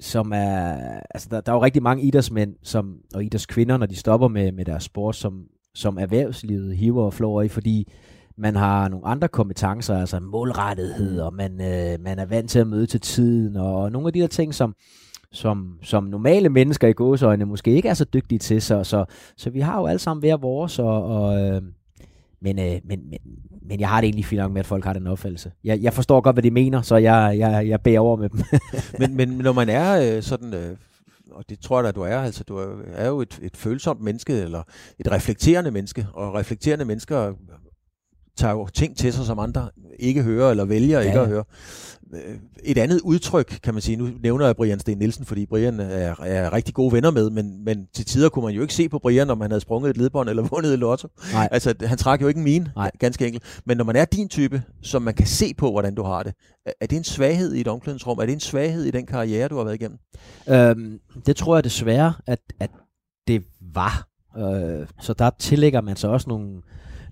som er, altså der, der er jo rigtig mange idrætsmænd som, og idrætskvinder, når de stopper med, med deres sport, som, som erhvervslivet hiver og flår i, fordi man har nogle andre kompetencer, altså målrettighed, og man, øh, man er vant til at møde til tiden, og nogle af de der ting, som, som, som normale mennesker i gåsøjne måske ikke er så dygtige til. Så, så, så vi har jo alle sammen hver vores, og, og øh, men, øh, men, men, men jeg har det egentlig fint nok med, at folk har den opfattelse. Jeg, jeg forstår godt, hvad de mener, så jeg, jeg, jeg bærer over med dem. men, men når man er øh, sådan... Øh og det tror jeg da, du er, altså du er jo et, et følsomt menneske, eller et reflekterende menneske, og reflekterende mennesker tager jo ting til sig, som andre ikke hører, eller vælger ja. ikke at høre. Øh, et andet udtryk, kan man sige, nu nævner jeg Brian Sten Nielsen, fordi Brian er, er rigtig gode venner med, men, men til tider kunne man jo ikke se på Brian, om han havde sprunget et ledbånd eller vundet et lotto. Nej. Altså, han trak jo ikke en mine, Nej. ganske enkelt. Men når man er din type, som man kan se på, hvordan du har det, er det en svaghed i et omklædningsrum? Er det en svaghed i den karriere, du har været igennem? Øhm, det tror jeg desværre, at, at det var. Øh, så der tillægger man sig også nogle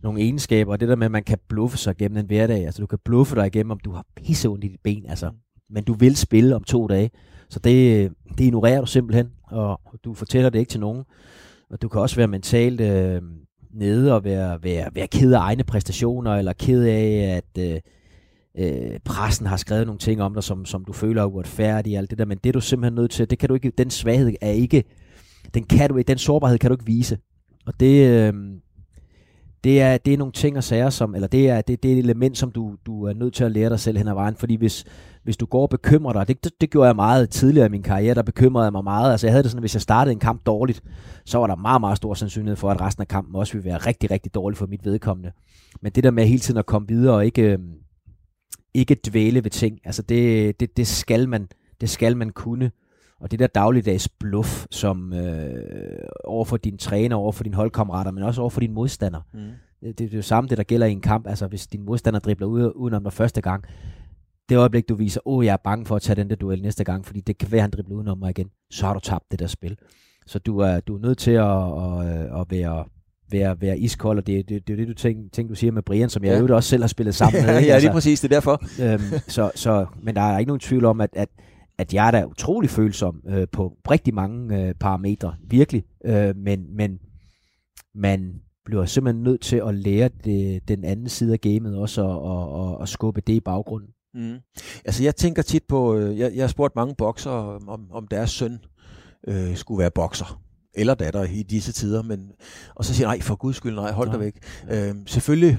nogle egenskaber, og det der med, at man kan bluffe sig gennem en hverdag, altså du kan bluffe dig igennem, om du har pisse ondt i dit ben, altså, men du vil spille om to dage, så det, det ignorerer du simpelthen, og du fortæller det ikke til nogen, og du kan også være mentalt øh, nede og være, være, være ked af egne præstationer, eller ked af, at øh, øh, pressen har skrevet nogle ting om dig, som, som du føler er uretfærdige, alt det der, men det er du simpelthen nødt til, det kan du ikke, den svaghed er ikke, den kan du ikke, den sårbarhed kan du ikke vise. Og det, øh, det er, det er nogle ting og sager, som, eller det er, det, det er et element, som du, du er nødt til at lære dig selv hen ad vejen, fordi hvis, hvis du går og bekymrer dig, det, det, det gjorde jeg meget tidligere i min karriere, der bekymrede jeg mig meget, altså jeg havde det sådan, at hvis jeg startede en kamp dårligt, så var der meget, meget stor sandsynlighed for, at resten af kampen også ville være rigtig, rigtig dårlig for mit vedkommende. Men det der med hele tiden at komme videre og ikke, øhm, ikke dvæle ved ting, altså det, det, det, skal man, det skal man kunne. Og det der dagligdags bluff, som øh, over for din træner, over for dine holdkammerater, men også over for din modstander. Mm. Det, det er jo samme, det der gælder i en kamp. Altså hvis din modstander dribler ud, udenom dig første gang, det øjeblik, du viser, åh, oh, jeg er bange for at tage den der duel næste gang, fordi det kan være, han dribler udenom mig igen, så har du tabt det der spil. Så du er, du er nødt til at, at, at være, være, være iskold, og det, det, det er det, du tænker, ting, du siger med Brian, som jeg ja. jo også selv har spillet sammen med. ja, ja, lige altså, præcis, det er derfor. øhm, så, så, men der er ikke nogen tvivl om, at, at at jeg er da utrolig følsom øh, på rigtig mange øh, parametre, virkelig. Øh, men, men man bliver simpelthen nødt til at lære det, den anden side af gamet også, og, og, og, og skubbe det i baggrunden. Mm. Altså jeg tænker tit på, øh, jeg, jeg har spurgt mange bokser om, om deres søn øh, skulle være bokser eller datter i disse tider, men og så siger nej, for guds skyld, nej, hold ja. dig væk. Øh, selvfølgelig,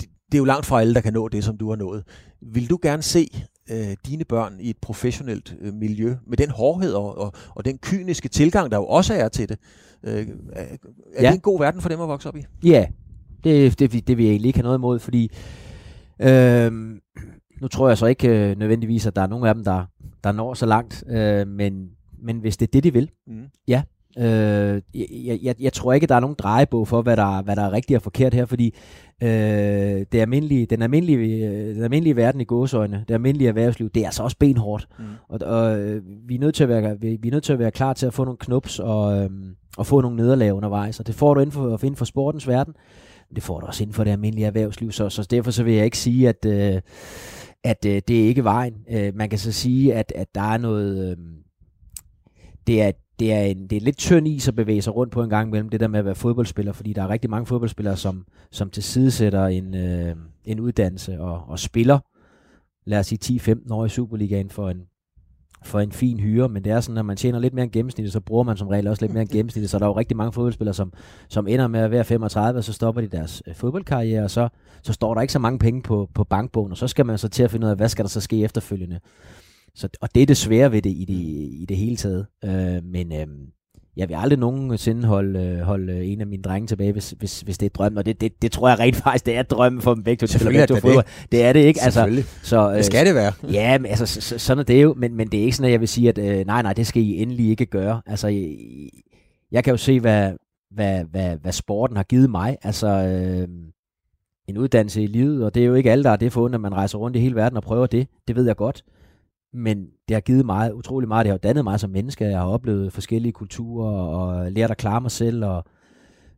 det, det er jo langt fra alle, der kan nå det, som du har nået. Vil du gerne se øh, dine børn i et professionelt øh, miljø, med den hårdhed og, og, og den kyniske tilgang, der jo også er til det. Øh, er er ja. det en god verden for dem at vokse op i? Ja, det, det, det vil jeg egentlig ikke have noget imod, fordi øh, nu tror jeg så ikke øh, nødvendigvis, at der er nogen af dem, der, der når så langt, øh, men, men hvis det er det, de vil, mm. ja, Øh, jeg, jeg, jeg tror ikke, der er nogen drejebog for, hvad der, hvad der er rigtigt og forkert her, fordi øh, det almindelige, den, almindelige, den almindelige verden i gåsøjne, det almindelige erhvervsliv, det er altså også benhårdt. Mm. Og, og øh, vi, er nødt til at være, vi, vi er nødt til at være klar til at få nogle knups og, øh, og få nogle nederlag undervejs, og det får du inden for, inden for sportens verden. Det får du også inden for det almindelige erhvervsliv, så, så derfor så vil jeg ikke sige, at, øh, at øh, det er ikke vejen. Øh, man kan så sige, at, at der er noget... Øh, det er, det er, en, det er lidt tynd is at bevæge sig rundt på en gang mellem det der med at være fodboldspiller, fordi der er rigtig mange fodboldspillere, som, som tilsidesætter en, øh, en uddannelse og, og spiller, lad os sige 10-15 år i Superligaen for en, for en fin hyre, men det er sådan, at man tjener lidt mere end gennemsnittet, så bruger man som regel også lidt mere end gennemsnittet, så der er jo rigtig mange fodboldspillere, som, som ender med at være 35, og så stopper de deres øh, fodboldkarriere, og så, så står der ikke så mange penge på, på bankbogen, og så skal man så til at finde ud af, hvad skal der så ske efterfølgende. Så, og det er det svære ved det i det, i det hele taget. Øh, men øh, jeg vil aldrig nogensinde holde, øh, holde en af mine drenge tilbage, hvis, hvis, hvis det er drømmen. Og det, det, det tror jeg rent faktisk, det er drømmen for dem begge to. Selvfølgelig er det det. Det er det ikke. Altså, så, øh, det skal det være. Ja, men, altså, så, sådan er det jo. Men, men det er ikke sådan, at jeg vil sige, at øh, nej, nej, det skal I endelig ikke gøre. Altså, jeg, jeg kan jo se, hvad, hvad, hvad, hvad sporten har givet mig. Altså, øh, en uddannelse i livet, og det er jo ikke alle, der er det for at man rejser rundt i hele verden og prøver det. Det ved jeg godt men det har givet mig utrolig meget. Det har dannet mig som menneske. Jeg har oplevet forskellige kulturer og lært at klare mig selv og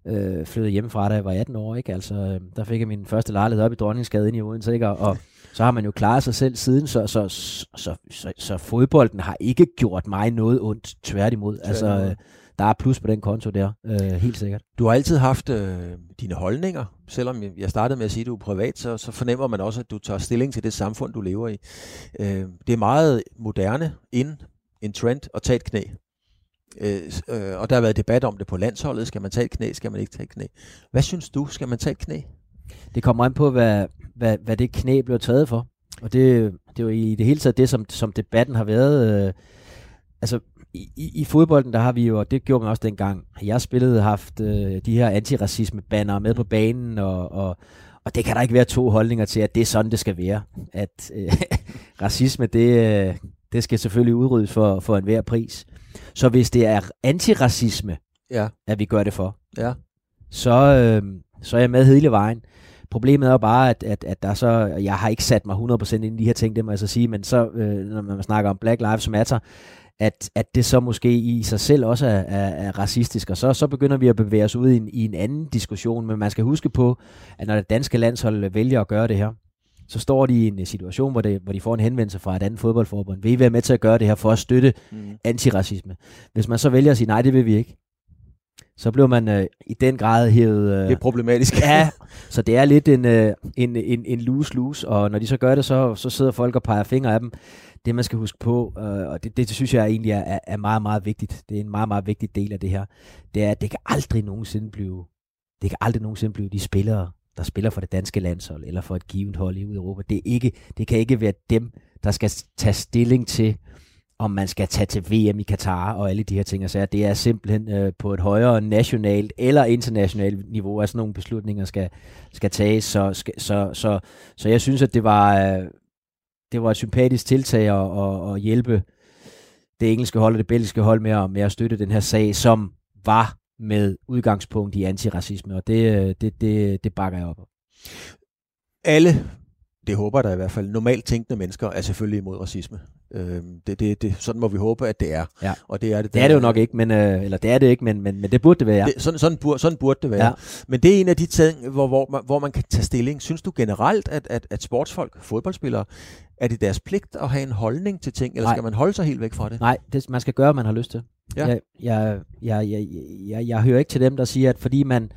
øh, flyttede hjemmefra, da jeg var 18 år. Ikke? Altså, øh, der fik jeg min første lejlighed op i Dronningsgade i Odense. Ikke? Og, og så har man jo klaret sig selv siden, så, så, så, så, så, så fodbolden har ikke gjort mig noget ondt, tværtimod. Altså, øh, der er plus på den konto der, øh, helt sikkert. Du har altid haft øh, dine holdninger. Selvom jeg startede med at sige, at du er privat, så, så fornemmer man også, at du tager stilling til det samfund, du lever i. Øh, det er meget moderne, ind en trend at tage et knæ. Øh, øh, og der har været debat om det på landsholdet. Skal man tage et knæ? Skal man ikke tage et knæ? Hvad synes du? Skal man tage et knæ? Det kommer an på, hvad, hvad, hvad det knæ bliver taget for. Og det, det er jo i det hele taget det, som, som debatten har været. Øh, altså, i, i fodbolden, der har vi jo, og det gjorde man også dengang, jeg spillede, haft øh, de her antiracisme-banner med på banen, og, og, og det kan der ikke være to holdninger til, at det er sådan, det skal være. At øh, racisme, det, øh, det skal selvfølgelig udryddes for, for enhver pris. Så hvis det er antiracisme, ja. at vi gør det for, ja. så, øh, så er jeg med hele vejen. Problemet er jo bare, at, at, at der så, jeg har ikke sat mig 100% ind i de her ting, det må jeg så sige, men så, øh, når man snakker om Black Lives Matter, at, at det så måske i sig selv også er, er, er racistisk, og så, så begynder vi at bevæge os ud i en, i en anden diskussion, men man skal huske på, at når det danske landshold vælger at gøre det her, så står de i en situation, hvor, det, hvor de får en henvendelse fra et andet fodboldforbund. Vil I være med til at gøre det her for at støtte mm. antiracisme? Hvis man så vælger at sige, nej, det vil vi ikke, så bliver man øh, i den grad hævet... Øh, det er problematisk. ja, så det er lidt en, øh, en, en, en lose-lose, og når de så gør det, så, så sidder folk og peger fingre af dem det man skal huske på, øh, og det, det, synes jeg egentlig er, er meget, meget vigtigt, det er en meget, meget vigtig del af det her, det er, at det kan aldrig nogensinde blive, det kan aldrig nogensinde blive de spillere, der spiller for det danske landshold, eller for et givet hold i Europa. Det, er ikke, det kan ikke være dem, der skal tage stilling til, om man skal tage til VM i Katar og alle de her ting. Så det er simpelthen øh, på et højere nationalt eller internationalt niveau, at sådan nogle beslutninger skal, skal tages. Så, skal, så, så, så jeg synes, at det var, øh, det var et sympatisk tiltag at, at, at hjælpe det engelske hold og det belgiske hold med at, med at støtte den her sag, som var med udgangspunkt i antiracisme, og det, øh, det, det, det bakker jeg op Alle, det håber der i hvert fald, normalt tænkende mennesker er selvfølgelig imod racisme. Øh, det, det, det, sådan må vi håbe, at det er. Ja. Og det er det. Det er det jo nok ikke, men, øh, eller det er det ikke, men, men, men det burde det være. Det, sådan, sådan, burde, sådan burde det være. Ja. Men det er en af de ting, hvor, hvor, man, hvor man kan tage stilling. Synes du generelt, at, at, at sportsfolk, fodboldspillere, er det deres pligt at have en holdning til ting, eller Nej. skal man holde sig helt væk fra det? Nej, det, man skal gøre, hvad man har lyst til. Ja. Jeg, jeg, jeg, jeg, jeg, jeg hører ikke til dem, der siger, at fordi man,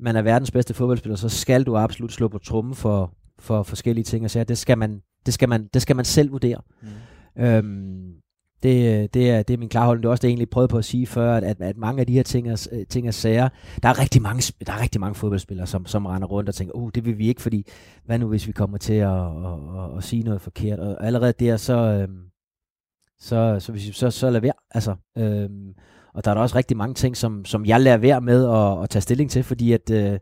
man er verdens bedste fodboldspiller, så skal du absolut slå på trummen for, for forskellige ting og sager. Det skal man, det skal man, det skal man selv vurdere. Mm. Øhm, det, det, er, det er min klare holdning. Det er også det, jeg egentlig prøvede på at sige før, at, at, at mange af de her ting er, ting er sager. Der er rigtig mange, der er rigtig mange fodboldspillere, som, som render rundt og tænker, uh, det vil vi ikke, fordi hvad nu, hvis vi kommer til at, at, at, at sige noget forkert? Og allerede der, så, øhm, så, så, så, så, så lad være. Altså, øhm, og der er der også rigtig mange ting, som, som jeg lader være med at, at tage stilling til, fordi at øh,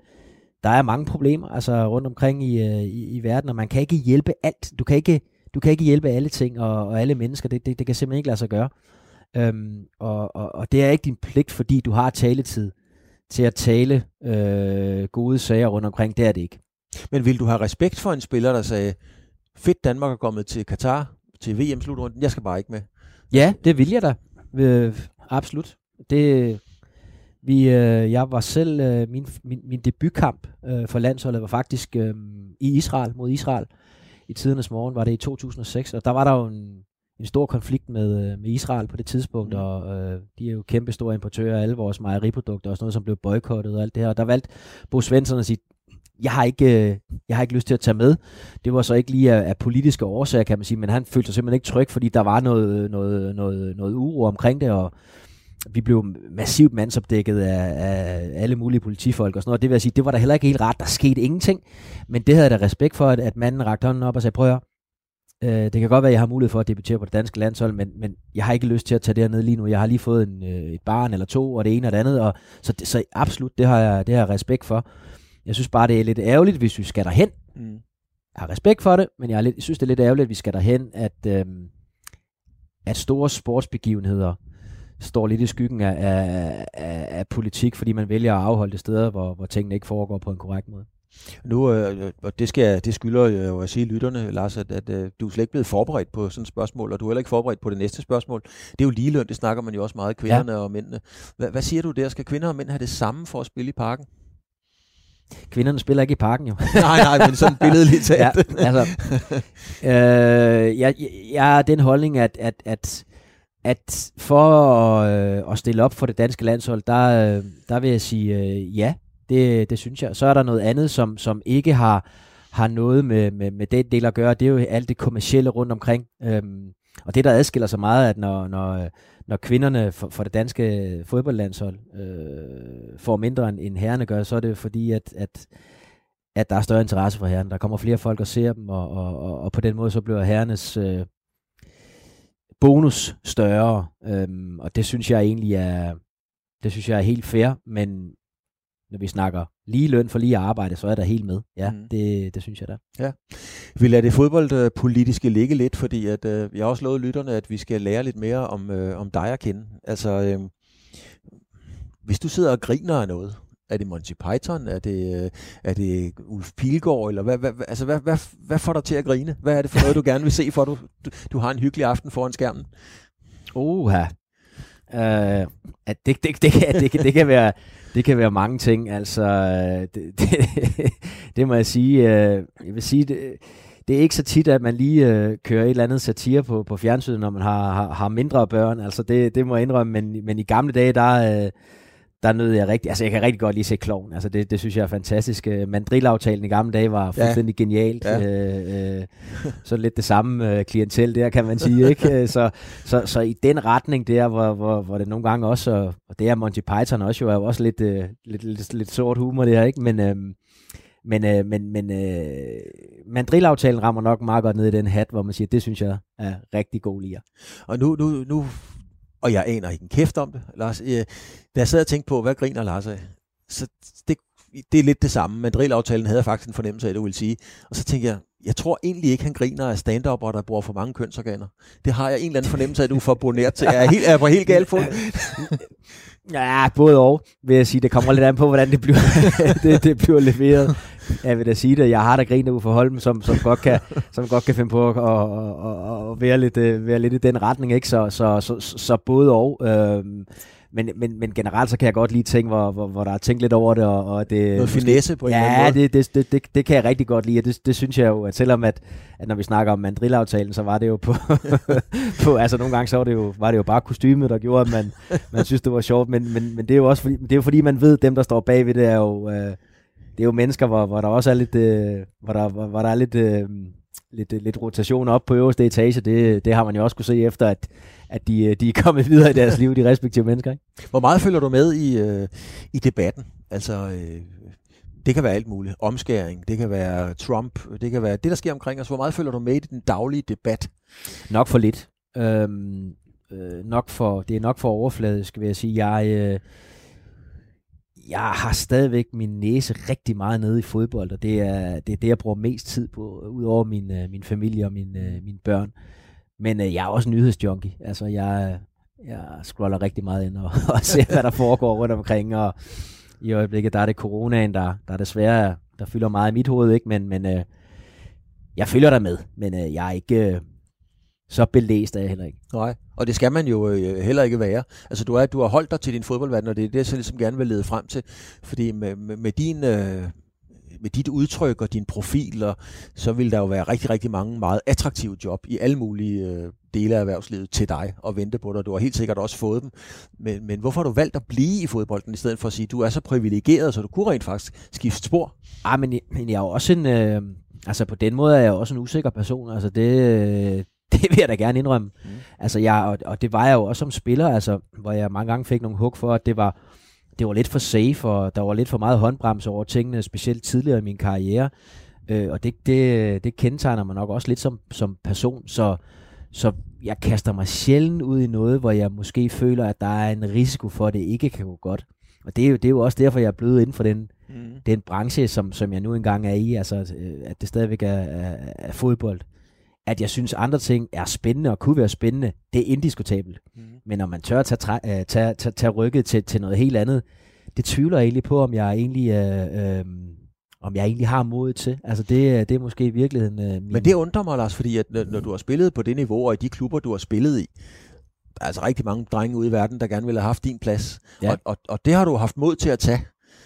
der er mange problemer altså rundt omkring i, øh, i, i verden, og man kan ikke hjælpe alt. Du kan ikke du kan ikke hjælpe alle ting og, og alle mennesker. Det, det, det kan simpelthen ikke lade sig gøre. Øhm, og, og, og det er ikke din pligt, fordi du har taletid til at tale øh, gode sager rundt omkring. Det er det ikke. Men vil du have respekt for en spiller, der sagde, fedt Danmark er kommet til Katar, til VM-slutrunden, jeg skal bare ikke med? Ja, det vil jeg da. Øh, absolut. Det, Vi, øh, jeg var selv, øh, min, min, min debutkamp øh, for landsholdet var faktisk øh, i Israel, mod Israel. I tidernes morgen var det i 2006, og der var der jo en, en stor konflikt med, øh, med Israel på det tidspunkt, mm. og øh, de er jo kæmpe store importører af alle vores mejeriprodukter, og sådan noget, som blev boykottet og alt det her. Og der valgte Bo Svensson at sige, jeg har, ikke, øh, jeg har ikke lyst til at tage med. Det var så ikke lige af, af politiske årsager, kan man sige, men han følte sig simpelthen ikke tryg, fordi der var noget, noget, noget, noget uro omkring det, og vi blev massivt mandsopdækket af, af alle mulige politifolk og sådan noget. Det vil jeg sige, det var der heller ikke helt ret. Der skete ingenting, men det havde jeg da respekt for, at, at manden rakte hånden op og sagde, prøv at øh, det kan godt være, at jeg har mulighed for at debutere på det danske landshold, men, men jeg har ikke lyst til at tage det ned lige nu. Jeg har lige fået en, øh, et barn eller to, og det ene og det andet, og så, så absolut, det har, jeg, det har jeg respekt for. Jeg synes bare, det er lidt ærgerligt, hvis vi skal derhen. Mm. Jeg har respekt for det, men jeg, lidt, jeg synes, det er lidt ærgerligt, at vi skal derhen, at, øh, at store sportsbegivenheder står lidt i skyggen af, af, af, af politik, fordi man vælger at afholde det steder, hvor, hvor tingene ikke foregår på en korrekt måde. Nu, øh, og det, skal, det skylder jo at sige lytterne, Lars, at, at, at du er slet ikke blevet forberedt på sådan et spørgsmål, og du er heller ikke forberedt på det næste spørgsmål. Det er jo ligeløn, det snakker man jo også meget, kvinderne ja. og mændene. Hvad, hvad siger du der? Skal kvinder og mænd have det samme for at spille i parken? Kvinderne spiller ikke i parken jo. nej, nej, men sådan billedligt talt. ja, altså, øh, jeg, jeg er den holdning, at, at, at, at for at, øh, at stille op for det danske landshold, der, øh, der vil jeg sige øh, ja, det, det synes jeg. Så er der noget andet, som, som ikke har, har noget med, med, med den del at gøre. Det er jo alt det kommercielle rundt omkring. Øhm, og det, der adskiller sig meget, at når, når, når kvinderne for, for det danske fodboldlandshold øh, får mindre end, end herrene gør, så er det fordi, at, at, at der er større interesse for herrerne. Der kommer flere folk og ser dem, og, og, og, og på den måde så bliver herrenes øh, bonus større. Øhm, og det synes jeg egentlig er, det synes jeg er helt fair, men når vi snakker lige løn for lige arbejde, så er der helt med. Ja, mm. det, det synes jeg da. Ja. Vi lader det fodboldpolitiske ligge lidt, fordi at, øh, jeg har også lovet lytterne, at vi skal lære lidt mere om, øh, om dig at kende. Altså, øh, hvis du sidder og griner af noget, er det Monty Python? Er det, øh, er det Ulf Pilgaard? Eller hvad, hvad, altså, hvad, hvad, hvad får dig til at grine? Hvad er det for noget, du gerne vil se, for du, du, du har en hyggelig aften foran skærmen? Oha. Uh, øh, det, det, det, det, det, det, det, kan være, det kan være mange ting. Altså, øh, det, det, det må jeg sige. Uh, jeg vil sige, det, det er ikke så tit, at man lige øh, kører et eller andet satire på, på fjernsynet, når man har, har, har mindre børn. Altså, det, det må jeg indrømme. Men, men i gamle dage, der... øh, der nød jeg rigtig, altså jeg kan rigtig godt lige se kloven, altså det, det synes jeg er fantastisk. Øh, Mandrilaftalen i gamle dage var fuldstændig ja. genialt. Ja. Øh, øh, så lidt det samme øh, klientel der, kan man sige. ikke? Øh, så, så, så i den retning der, hvor, hvor, hvor det nogle gange også, og det er Monty Python også jo, er jo også lidt, øh, lidt, lidt, lidt sort humor det her, ikke? Men, øh, men, øh, men, men øh, mandrilaftalen rammer nok meget godt ned i den hat, hvor man siger, det synes jeg er rigtig god lige. Og nu, nu, nu og jeg aner ikke en kæft om det, Lars. Øh, da jeg sad og tænkte på, hvad griner Lars af, så det, det er lidt det samme. Madrid-aftalen havde jeg faktisk en fornemmelse af, det vil sige. Og så tænkte jeg, jeg tror egentlig ikke, han griner af stand og der bruger for mange kønsorganer. Det har jeg en eller anden fornemmelse af, at du får boneret til. Jeg er, helt, er på helt galt fod. Ja, både og, vil jeg sige. Det kommer lidt an på, hvordan det bliver, det, det bliver leveret. Jeg vil da sige det. Jeg har da grinet ud for Holm, som, som, godt kan, som godt kan finde på at, at, at, at være, lidt, øh, være lidt i den retning. Ikke? Så, så, så, så både og. Øhm, men, men, men generelt så kan jeg godt lige tænke, hvor, hvor, hvor der er tænkt lidt over det. Og, og det Noget finesse på en ja, eller anden måde. Ja, det, det, det, det, kan jeg rigtig godt lide. Og det, det synes jeg jo, at selvom at, at når vi snakker om mandrilaftalen, så var det jo på, på altså nogle gange så var det, jo, var det jo bare kostymet, der gjorde, at man, man synes, det var sjovt. Men, men, men det er jo også fordi, det er jo fordi, man ved, at dem, der står bagved, det er jo, øh, det er jo mennesker, hvor, hvor der også er lidt, øh, hvor, der, hvor, hvor der er lidt... Øh, lidt, lidt rotation op på øverste etage, det, det har man jo også kunne se efter, at, at de, øh, de er kommet videre i deres liv, de respektive mennesker. Ikke? Hvor meget følger du med i, øh, i debatten? Altså, øh, det kan være alt muligt. Omskæring, det kan være Trump, det kan være det, der sker omkring os. Hvor meget følger du med i den daglige debat? Nok for lidt. Øhm, øh, nok for, det er nok for overfladisk, vil jeg sige. Jeg, øh, jeg har stadigvæk min næse rigtig meget nede i fodbold, og det er det, er det jeg bruger mest tid på, udover min, øh, min familie og min, øh, mine børn. Men øh, jeg er også nyhedsjunkie. Altså, jeg, jeg scroller rigtig meget ind og, og ser, hvad der foregår rundt omkring, og i øjeblikket, der er det coronaen, der, der desværre der fylder meget i mit hoved, ikke? men, men øh, jeg følger der med, men øh, jeg er ikke... Øh, så belæst er jeg heller ikke. Nej, og det skal man jo øh, heller ikke være. Altså du, er, du har holdt dig til din fodboldverden, og det er det, jeg så ligesom gerne vil lede frem til. Fordi med, med, med din... Øh, med dit udtryk og din profil, og så vil der jo være rigtig, rigtig mange meget attraktive job i alle mulige øh, dele af erhvervslivet til dig og vente på dig. Du har helt sikkert også fået dem. Men, men hvorfor har du valgt at blive i fodbolden, i stedet for at sige, at du er så privilegeret, så du kunne rent faktisk skifte spor? Ah, men, men jeg er jo også en... Øh, altså på den måde er jeg også en usikker person. Altså det, øh, det vil jeg da gerne indrømme. Mm. Altså jeg, og, og det var jeg jo også som spiller, altså, hvor jeg mange gange fik nogle hug for, at det var, det var lidt for safe, og der var lidt for meget håndbremse over tingene, specielt tidligere i min karriere. Øh, og det, det, det kendetegner mig nok også lidt som, som person, så, så jeg kaster mig sjældent ud i noget, hvor jeg måske føler, at der er en risiko for, at det ikke kan gå godt. Og det er jo, det er jo også derfor, jeg er blevet inden for den, mm. den branche, som, som jeg nu engang er i, altså øh, at det stadigvæk er, er, er fodbold. At jeg synes, andre ting er spændende og kunne være spændende, det er indiskutabelt. Mm. Men når man tør at tage, tage, tage, tage, tage rykket til, til noget helt andet, det tvivler jeg egentlig på, om jeg egentlig, øh, øh, om jeg egentlig har mod til. Altså det, det er måske i virkeligheden... Øh, min... Men det undrer mig, Lars, fordi at, når du har spillet på det niveau, og i de klubber, du har spillet i, der er altså rigtig mange drenge ude i verden, der gerne ville have haft din plads. Ja. Og, og, og det har du haft mod til at tage.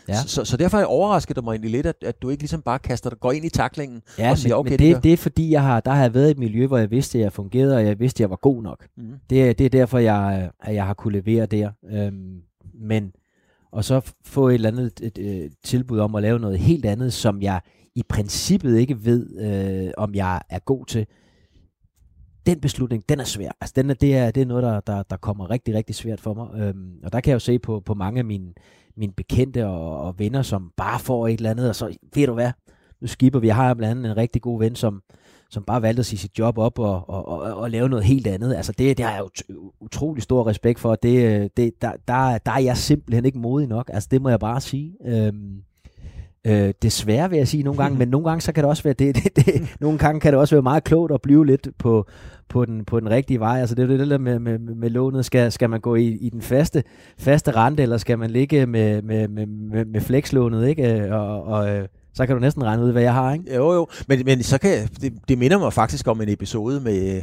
Ja. Så, så derfor er jeg overrasket mig egentlig lidt, at, at du ikke ligesom bare kaster dig, går ind i taklingen ja, og siger, men, okay, men det, det, det er fordi, jeg har, der har jeg været i et miljø, hvor jeg vidste, at jeg fungerede, og jeg vidste, at jeg var god nok. Mm. Det, det er derfor, jeg, at jeg har kunne levere der. Øhm, men og så få et eller andet et, et, et tilbud om at lave noget helt andet, som jeg i princippet ikke ved, øh, om jeg er god til. Den beslutning, den er svær. Altså, den er, det, er, det er noget, der, der, der kommer rigtig, rigtig svært for mig. Øhm, og der kan jeg jo se på, på mange af mine, mine bekendte og, og venner, som bare får et eller andet, og så, ved du hvad, nu skipper vi. Jeg har blandt andet en rigtig god ven, som, som bare valgte at sige sit job op og, og, og, og lave noget helt andet. Altså det, det har jeg jo utrolig stor respekt for. Det, det, der, der, der er jeg simpelthen ikke modig nok. Altså det må jeg bare sige. Øhm, Øh, desværre vil jeg sige nogle gange, men nogle gange så kan det også være det, det, det, nogle gange kan det også være meget klogt at blive lidt på, på, den, på den rigtige vej. Altså det er det der med, med, med lånet. Skal, skal man gå i, i den faste, faste rente, eller skal man ligge med, med, med, med, flekslånet, ikke? Og, og, øh, så kan du næsten regne ud, hvad jeg har, ikke? Jo, jo. Men, men så kan jeg, det, det minder mig faktisk om en episode med,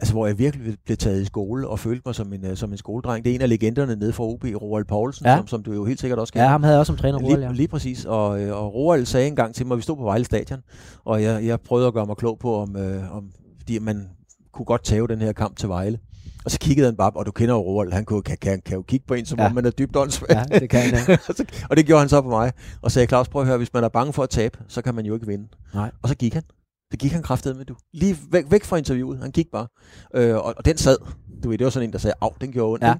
altså, hvor jeg virkelig blev taget i skole og følte mig som en, øh, som en skoledreng. Det er en af legenderne nede fra OB, Roald Poulsen, ja. som, som du jo helt sikkert også kender. Ja, ham havde jeg også som træner, Roald, ja. Lige, lige præcis. Og, øh, og Roald sagde en gang til mig, vi stod på Vejle Stadion, og jeg, jeg prøvede at gøre mig klog på, om, øh, om fordi man kunne godt tage den her kamp til Vejle. Og så kiggede han bare, og du kender jo Roald, han kunne, kan, kan, kan jo kigge på en, som ja. om man er dybt åndssvagt. Ja, det kan han, ja. og det gjorde han så på mig. Og sagde, Claus, prøv at høre, hvis man er bange for at tabe, så kan man jo ikke vinde. Nej. Og så gik han. Det gik han kraftet med, du. Lige væk, væk fra interviewet. Han gik bare. Øh, og, og, den sad. Du ved, det var sådan en, der sagde, af, den gjorde ondt. Ja.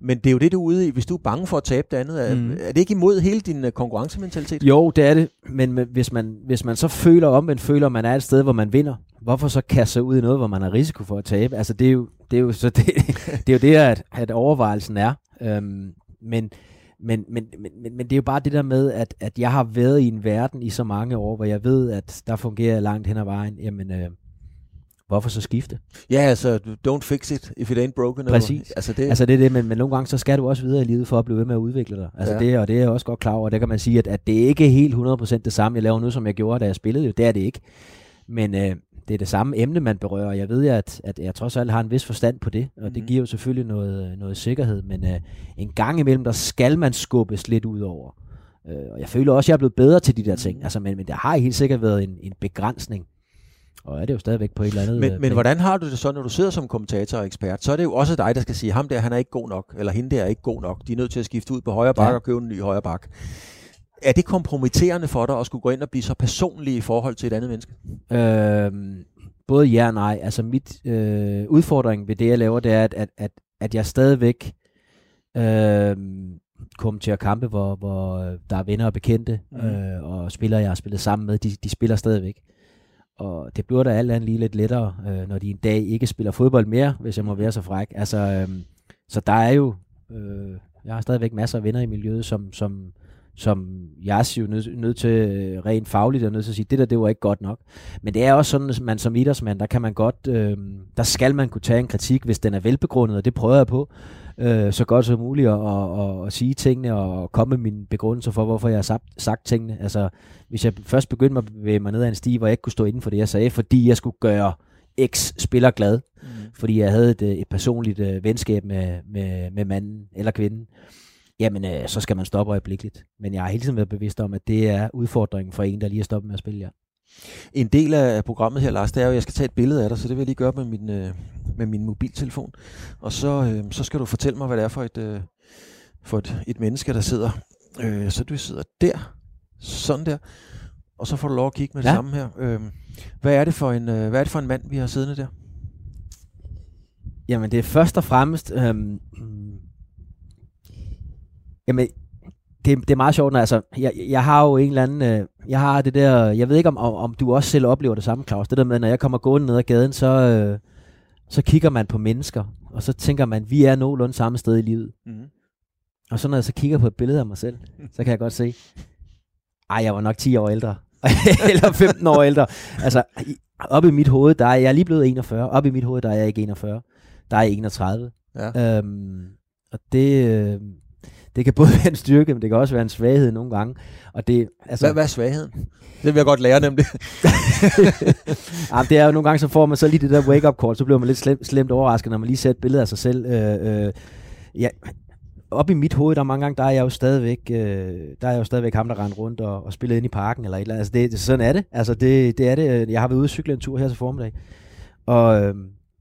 Men det er jo det, du er ude i. Hvis du er bange for at tabe det andet, er, mm. er det ikke imod hele din uh, konkurrencementalitet? Jo, det er det. Men, men hvis, man, hvis man så føler omvendt, føler, at man er et sted, hvor man vinder, hvorfor så kaste sig ud i noget, hvor man har risiko for at tabe? Altså, det er jo det, er jo, så det, det, er jo det at, at overvejelsen er. Øhm, men, men, men, men, men, men det er jo bare det der med, at, at jeg har været i en verden i så mange år, hvor jeg ved, at der fungerer langt hen ad vejen. Jamen, øh, hvorfor så skifte? Ja, altså, don't fix it if it ain't broken. Præcis. Altså det, altså det er det, men, men nogle gange så skal du også videre i livet for at blive ved med at udvikle dig. Altså ja. det, og det er jeg også godt klar over. Der kan man sige, at, at det er ikke helt 100% det samme, jeg laver nu, som jeg gjorde, da jeg spillede. Det er det ikke. Men øh, det er det samme emne, man berører. Jeg ved, at, at jeg trods alt har en vis forstand på det, og det mhm. giver jo selvfølgelig noget, noget sikkerhed, men øh, en gang imellem, der skal man skubbes lidt ud over. Øh, og jeg føler også, at jeg er blevet bedre til de der ting, mhm. altså, men, men der har helt sikkert været en, en begrænsning. Og er det jo stadigvæk på et eller andet... Men, øh, men hvordan har du det så, når du sidder som kommentator og ekspert? Så er det jo også dig, der skal sige, ham der, han er ikke god nok, eller hende der er ikke god nok. De er nødt til at skifte ud på højre bak ja. og købe en ny højre bak. Er det kompromitterende for dig at skulle gå ind og blive så personlig i forhold til et andet menneske? Øhm, både ja og nej. Altså mit øh, udfordring ved det, jeg laver, det er, at, at, at, at jeg stadigvæk øh, kommer til at kampe, hvor, hvor der er venner og bekendte, mm. øh, og spillere, jeg har spillet sammen med, de, de spiller stadigvæk. Og det bliver da alt andet lige lidt lettere, øh, når de en dag ikke spiller fodbold mere, hvis jeg må være så fræk. Altså, øh, så der er jo, øh, jeg har stadigvæk masser af venner i miljøet, som, som, som jeg er jo nødt nød til øh, rent fagligt og nødt til at sige, det der, det var ikke godt nok. Men det er også sådan, at man som idrætsmand, der kan man godt, øh, der skal man kunne tage en kritik, hvis den er velbegrundet, og det prøver jeg på, øh, så godt som muligt at, at, at, at sige tingene og komme med mine begrundelser for, hvorfor jeg har sagt, sagt tingene. Altså, hvis jeg først begyndte at bevæge mig ned ad en sti, hvor jeg ikke kunne stå inden for det, jeg sagde, fordi jeg skulle gøre eks-spiller glad, mm. fordi jeg havde et, øh, et personligt øh, venskab med, med, med manden eller kvinden, jamen øh, så skal man stoppe øjeblikkeligt. Men jeg har hele tiden været bevidst om, at det er udfordringen for en, der lige er stoppet med at spille, ja. En del af programmet her, Lars, det er jo, at jeg skal tage et billede af dig, så det vil jeg lige gøre med min, øh, med min mobiltelefon. Og så, øh, så skal du fortælle mig, hvad det er for et, øh, for et, et menneske, der sidder. Øh, så du sidder der, sådan der, og så får du lov at kigge med det ja. samme her. Øh, hvad, er det for en, øh, hvad er det for en mand, vi har siddende der? Jamen, det er først og fremmest... Øh, jamen, det, det er meget sjovt, når, altså, jeg, jeg har jo en eller anden, øh, jeg har det der, jeg ved ikke om, om, om du også selv oplever det samme, Claus, det der med, når jeg kommer gående ned ad gaden, så, øh, så kigger man på mennesker, og så tænker man, vi er nogenlunde samme sted i livet. Mm. Og så når jeg så kigger på et billede af mig selv, så kan jeg godt se, ej, jeg var nok 10 år ældre, eller 15 år ældre. Altså, op i mit hoved, der er jeg lige blevet 41, op i mit hoved, der er jeg ikke 41, der er jeg 31. Ja. Øhm, og det, øh, det kan både være en styrke, men det kan også være en svaghed nogle gange. Og det, altså, hvad, hvad er svagheden? Det vil jeg godt lære nemlig. ja, det er jo nogle gange, så får man så lige det der wake-up call, så bliver man lidt slem, slemt overrasket, når man lige ser et billede af sig selv. Øh, øh, ja, op i mit hoved, der mange gange, der er jeg jo stadigvæk, øh, der er jeg jo stadigvæk ham, der render rundt og, og spiller ind i parken, eller et eller andet. Altså, det, det, sådan er det. Altså, det, det er det. Jeg har været ude og cykle en tur her til formiddag, og øh,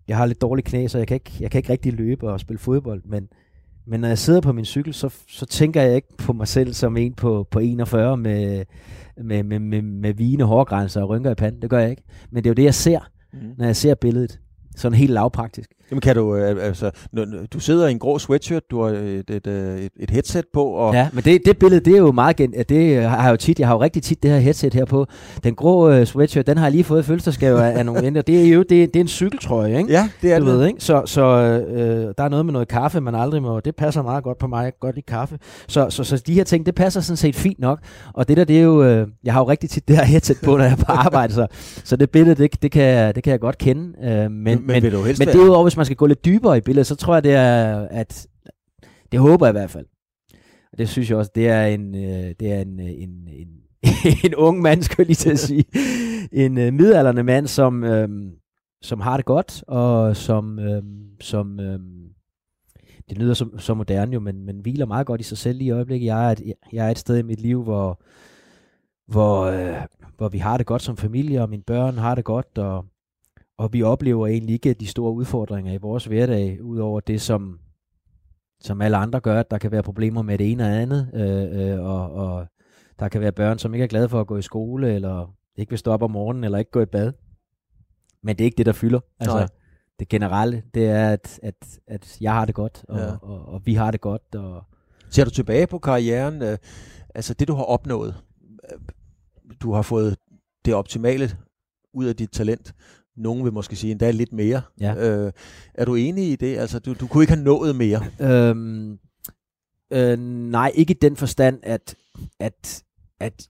jeg har lidt dårlig knæ, så jeg kan, ikke, jeg kan ikke rigtig løbe og spille fodbold, men men når jeg sidder på min cykel, så, så tænker jeg ikke på mig selv som en på, på 41 med, med, med, med, med vigende hårgrænser og rynker i panden. Det gør jeg ikke. Men det er jo det, jeg ser, mm. når jeg ser billedet. Sådan helt lavpraktisk. Jamen kan du, øh, altså, du sidder i en grå sweatshirt, du har et, et, øh, et, et headset på. Og ja, men det, det billede, det er jo meget, gen, det har jeg jo tit, jeg har jo rigtig tit det her headset her på. Den grå uh, sweatshirt, den har jeg lige fået fødselsdagsgave af, af nogle venner. Det er jo, det, det er en cykeltrøje, ikke? Ja, det er du det. Ved, ikke? Så, så øh, der er noget med noget kaffe, man aldrig må, det passer meget godt på mig, jeg godt lide kaffe. Så, så, så de her ting, det passer sådan set fint nok. Og det der, det er jo, øh, jeg har jo rigtig tit det her headset på, når jeg er på arbejde, så, så det billede, det, det, kan, det kan jeg godt kende. Øh, men, men, men, men, men det er jo hvis man skal gå lidt dybere i billedet, så tror jeg, det er, at det håber jeg i hvert fald. Og det synes jeg også, det er en, øh, det er en, øh, en, en, en ung mand, skulle jeg lige til at sige. en øh, midalderne mand, som, øh, som har det godt, og som, øh, som øh, det lyder som, så moderne jo, men, men hviler meget godt i sig selv lige i øjeblikket. Jeg er et, jeg er et sted i mit liv, hvor, hvor, øh, hvor vi har det godt som familie, og mine børn har det godt, og og vi oplever egentlig ikke de store udfordringer i vores hverdag, udover det, som, som alle andre gør, at der kan være problemer med det ene og andet, øh, øh, og, og der kan være børn, som ikke er glade for at gå i skole, eller ikke vil stå op om morgenen, eller ikke gå i bad. Men det er ikke det, der fylder. Altså, Nej. det generelle, det er, at, at, at jeg har det godt, og, ja. og, og, og vi har det godt. Og Ser du tilbage på karrieren, øh, altså det, du har opnået, øh, du har fået det optimale ud af dit talent. Nogen vil måske sige endda lidt mere. Ja. Øh, er du enig i det? Altså, du, du kunne ikke have nået mere? Øhm, øh, nej, ikke i den forstand, at, at, at,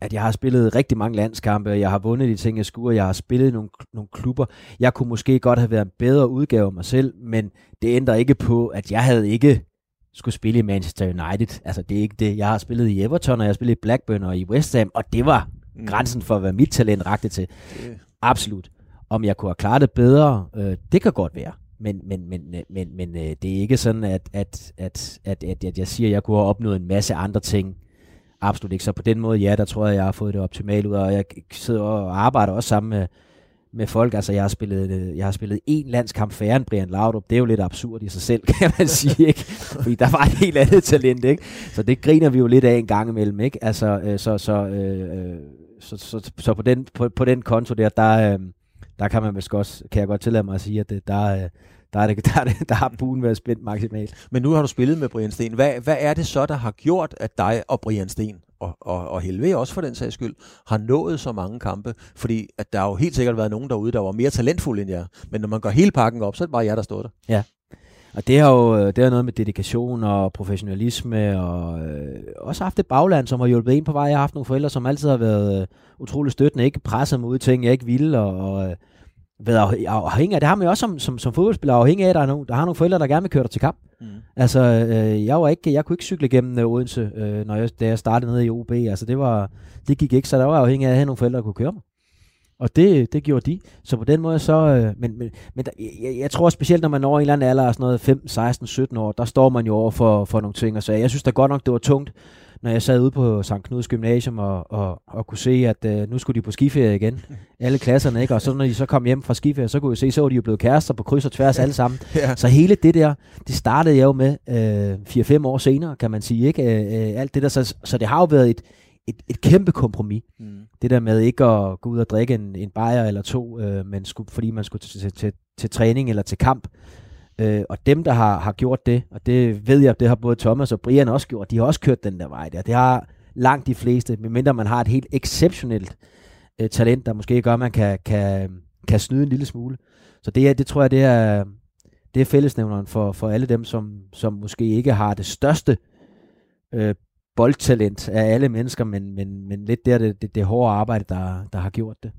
at jeg har spillet rigtig mange landskampe, og jeg har vundet de ting, jeg skulle, og jeg har spillet nogle, nogle klubber. Jeg kunne måske godt have været en bedre udgave af mig selv, men det ændrer ikke på, at jeg havde ikke skulle spille i Manchester United. Altså, det er ikke det. Jeg har spillet i Everton, og jeg har spillet i Blackburn og i West Ham, og det var mm. grænsen for, hvad mit talent rakte til. Det. Absolut. Om jeg kunne have klaret det bedre, øh, det kan godt være. Men, men, men, øh, men, men øh, det er ikke sådan, at, at, at, at, at, at jeg siger, at jeg kunne have opnået en masse andre ting. Absolut ikke. Så på den måde, ja, der tror jeg, jeg har fået det optimalt ud, og jeg sidder og arbejder også sammen med, med folk. Altså, jeg har spillet, øh, jeg har spillet en landskamp færre end Brian Laudrup. Det er jo lidt absurd i sig selv, kan man sige, ikke? Fordi der var et helt andet talent, ikke? Så det griner vi jo lidt af en gang imellem, ikke? Altså, øh, så, så, øh, øh så, så, så på, den, på, på den konto der, der, øh, der kan man vist også, kan jeg godt tillade mig at sige, at det, der, øh, der, er det, der, er det, der har buen været spændt maksimalt. Men nu har du spillet med Brian Sten. Hvad, hvad er det så, der har gjort, at dig og Brian Sten, og, og, og Helve også for den sags skyld, har nået så mange kampe? Fordi at der har jo helt sikkert været nogen derude, der var mere talentfulde end jer. Men når man går hele pakken op, så er det bare jer, der står der. Ja, og det har jo det har noget med dedikation og professionalisme, og øh, også haft et bagland, som har hjulpet en på vej. Jeg har haft nogle forældre, som altid har været øh, utrolig støttende, ikke presset mig ud i ting, jeg ikke ville, og, og øh, været afhængig af, det har man jo også som, som, som fodboldspiller, afhængig af, at der, er nogle, der har nogle forældre, der gerne vil køre dig til kamp. Mm. Altså, øh, jeg, var ikke, jeg kunne ikke cykle gennem øh, Odense, øh, når jeg, da jeg startede nede i OB. Altså, det, var, det gik ikke, så der var afhængig af, at have nogle forældre, der kunne køre mig. Og det, det gjorde de. Så på den måde så... Øh, men men, men der, jeg, jeg tror specielt, når man når en eller anden alder sådan noget 15, 16, 17 år, der står man jo over for, for nogle ting. Og så jeg synes da godt nok, det var tungt, når jeg sad ude på St. Knuds Gymnasium og, og, og kunne se, at øh, nu skulle de på skiferie igen. Alle klasserne, ikke? Og så når de så kom hjem fra skiferie, så kunne jeg se, så var de jo blevet kærester på kryds og tværs alle sammen. Ja. Så hele det der, det startede jeg jo med øh, 4-5 år senere, kan man sige. ikke øh, øh, Alt det der, så, så det har jo været et, et, et kæmpe kompromis. Mm. Det der med ikke at gå ud og drikke en, en bajer eller to, øh, men skulle, fordi man skulle til, til, til, til træning eller til kamp. Øh, og dem, der har, har gjort det, og det ved jeg, det har både Thomas og Brian også gjort, de har også kørt den der vej der. Det har langt de fleste, medmindre man har et helt exceptionelt øh, talent, der måske gør, at man kan, kan, kan snyde en lille smule. Så det, er, det tror jeg, det er, det er fællesnævneren for, for alle dem, som, som måske ikke har det største øh, boldtalent af alle mennesker, men, men, men lidt der det, det, det hårde arbejde, der, der har gjort det.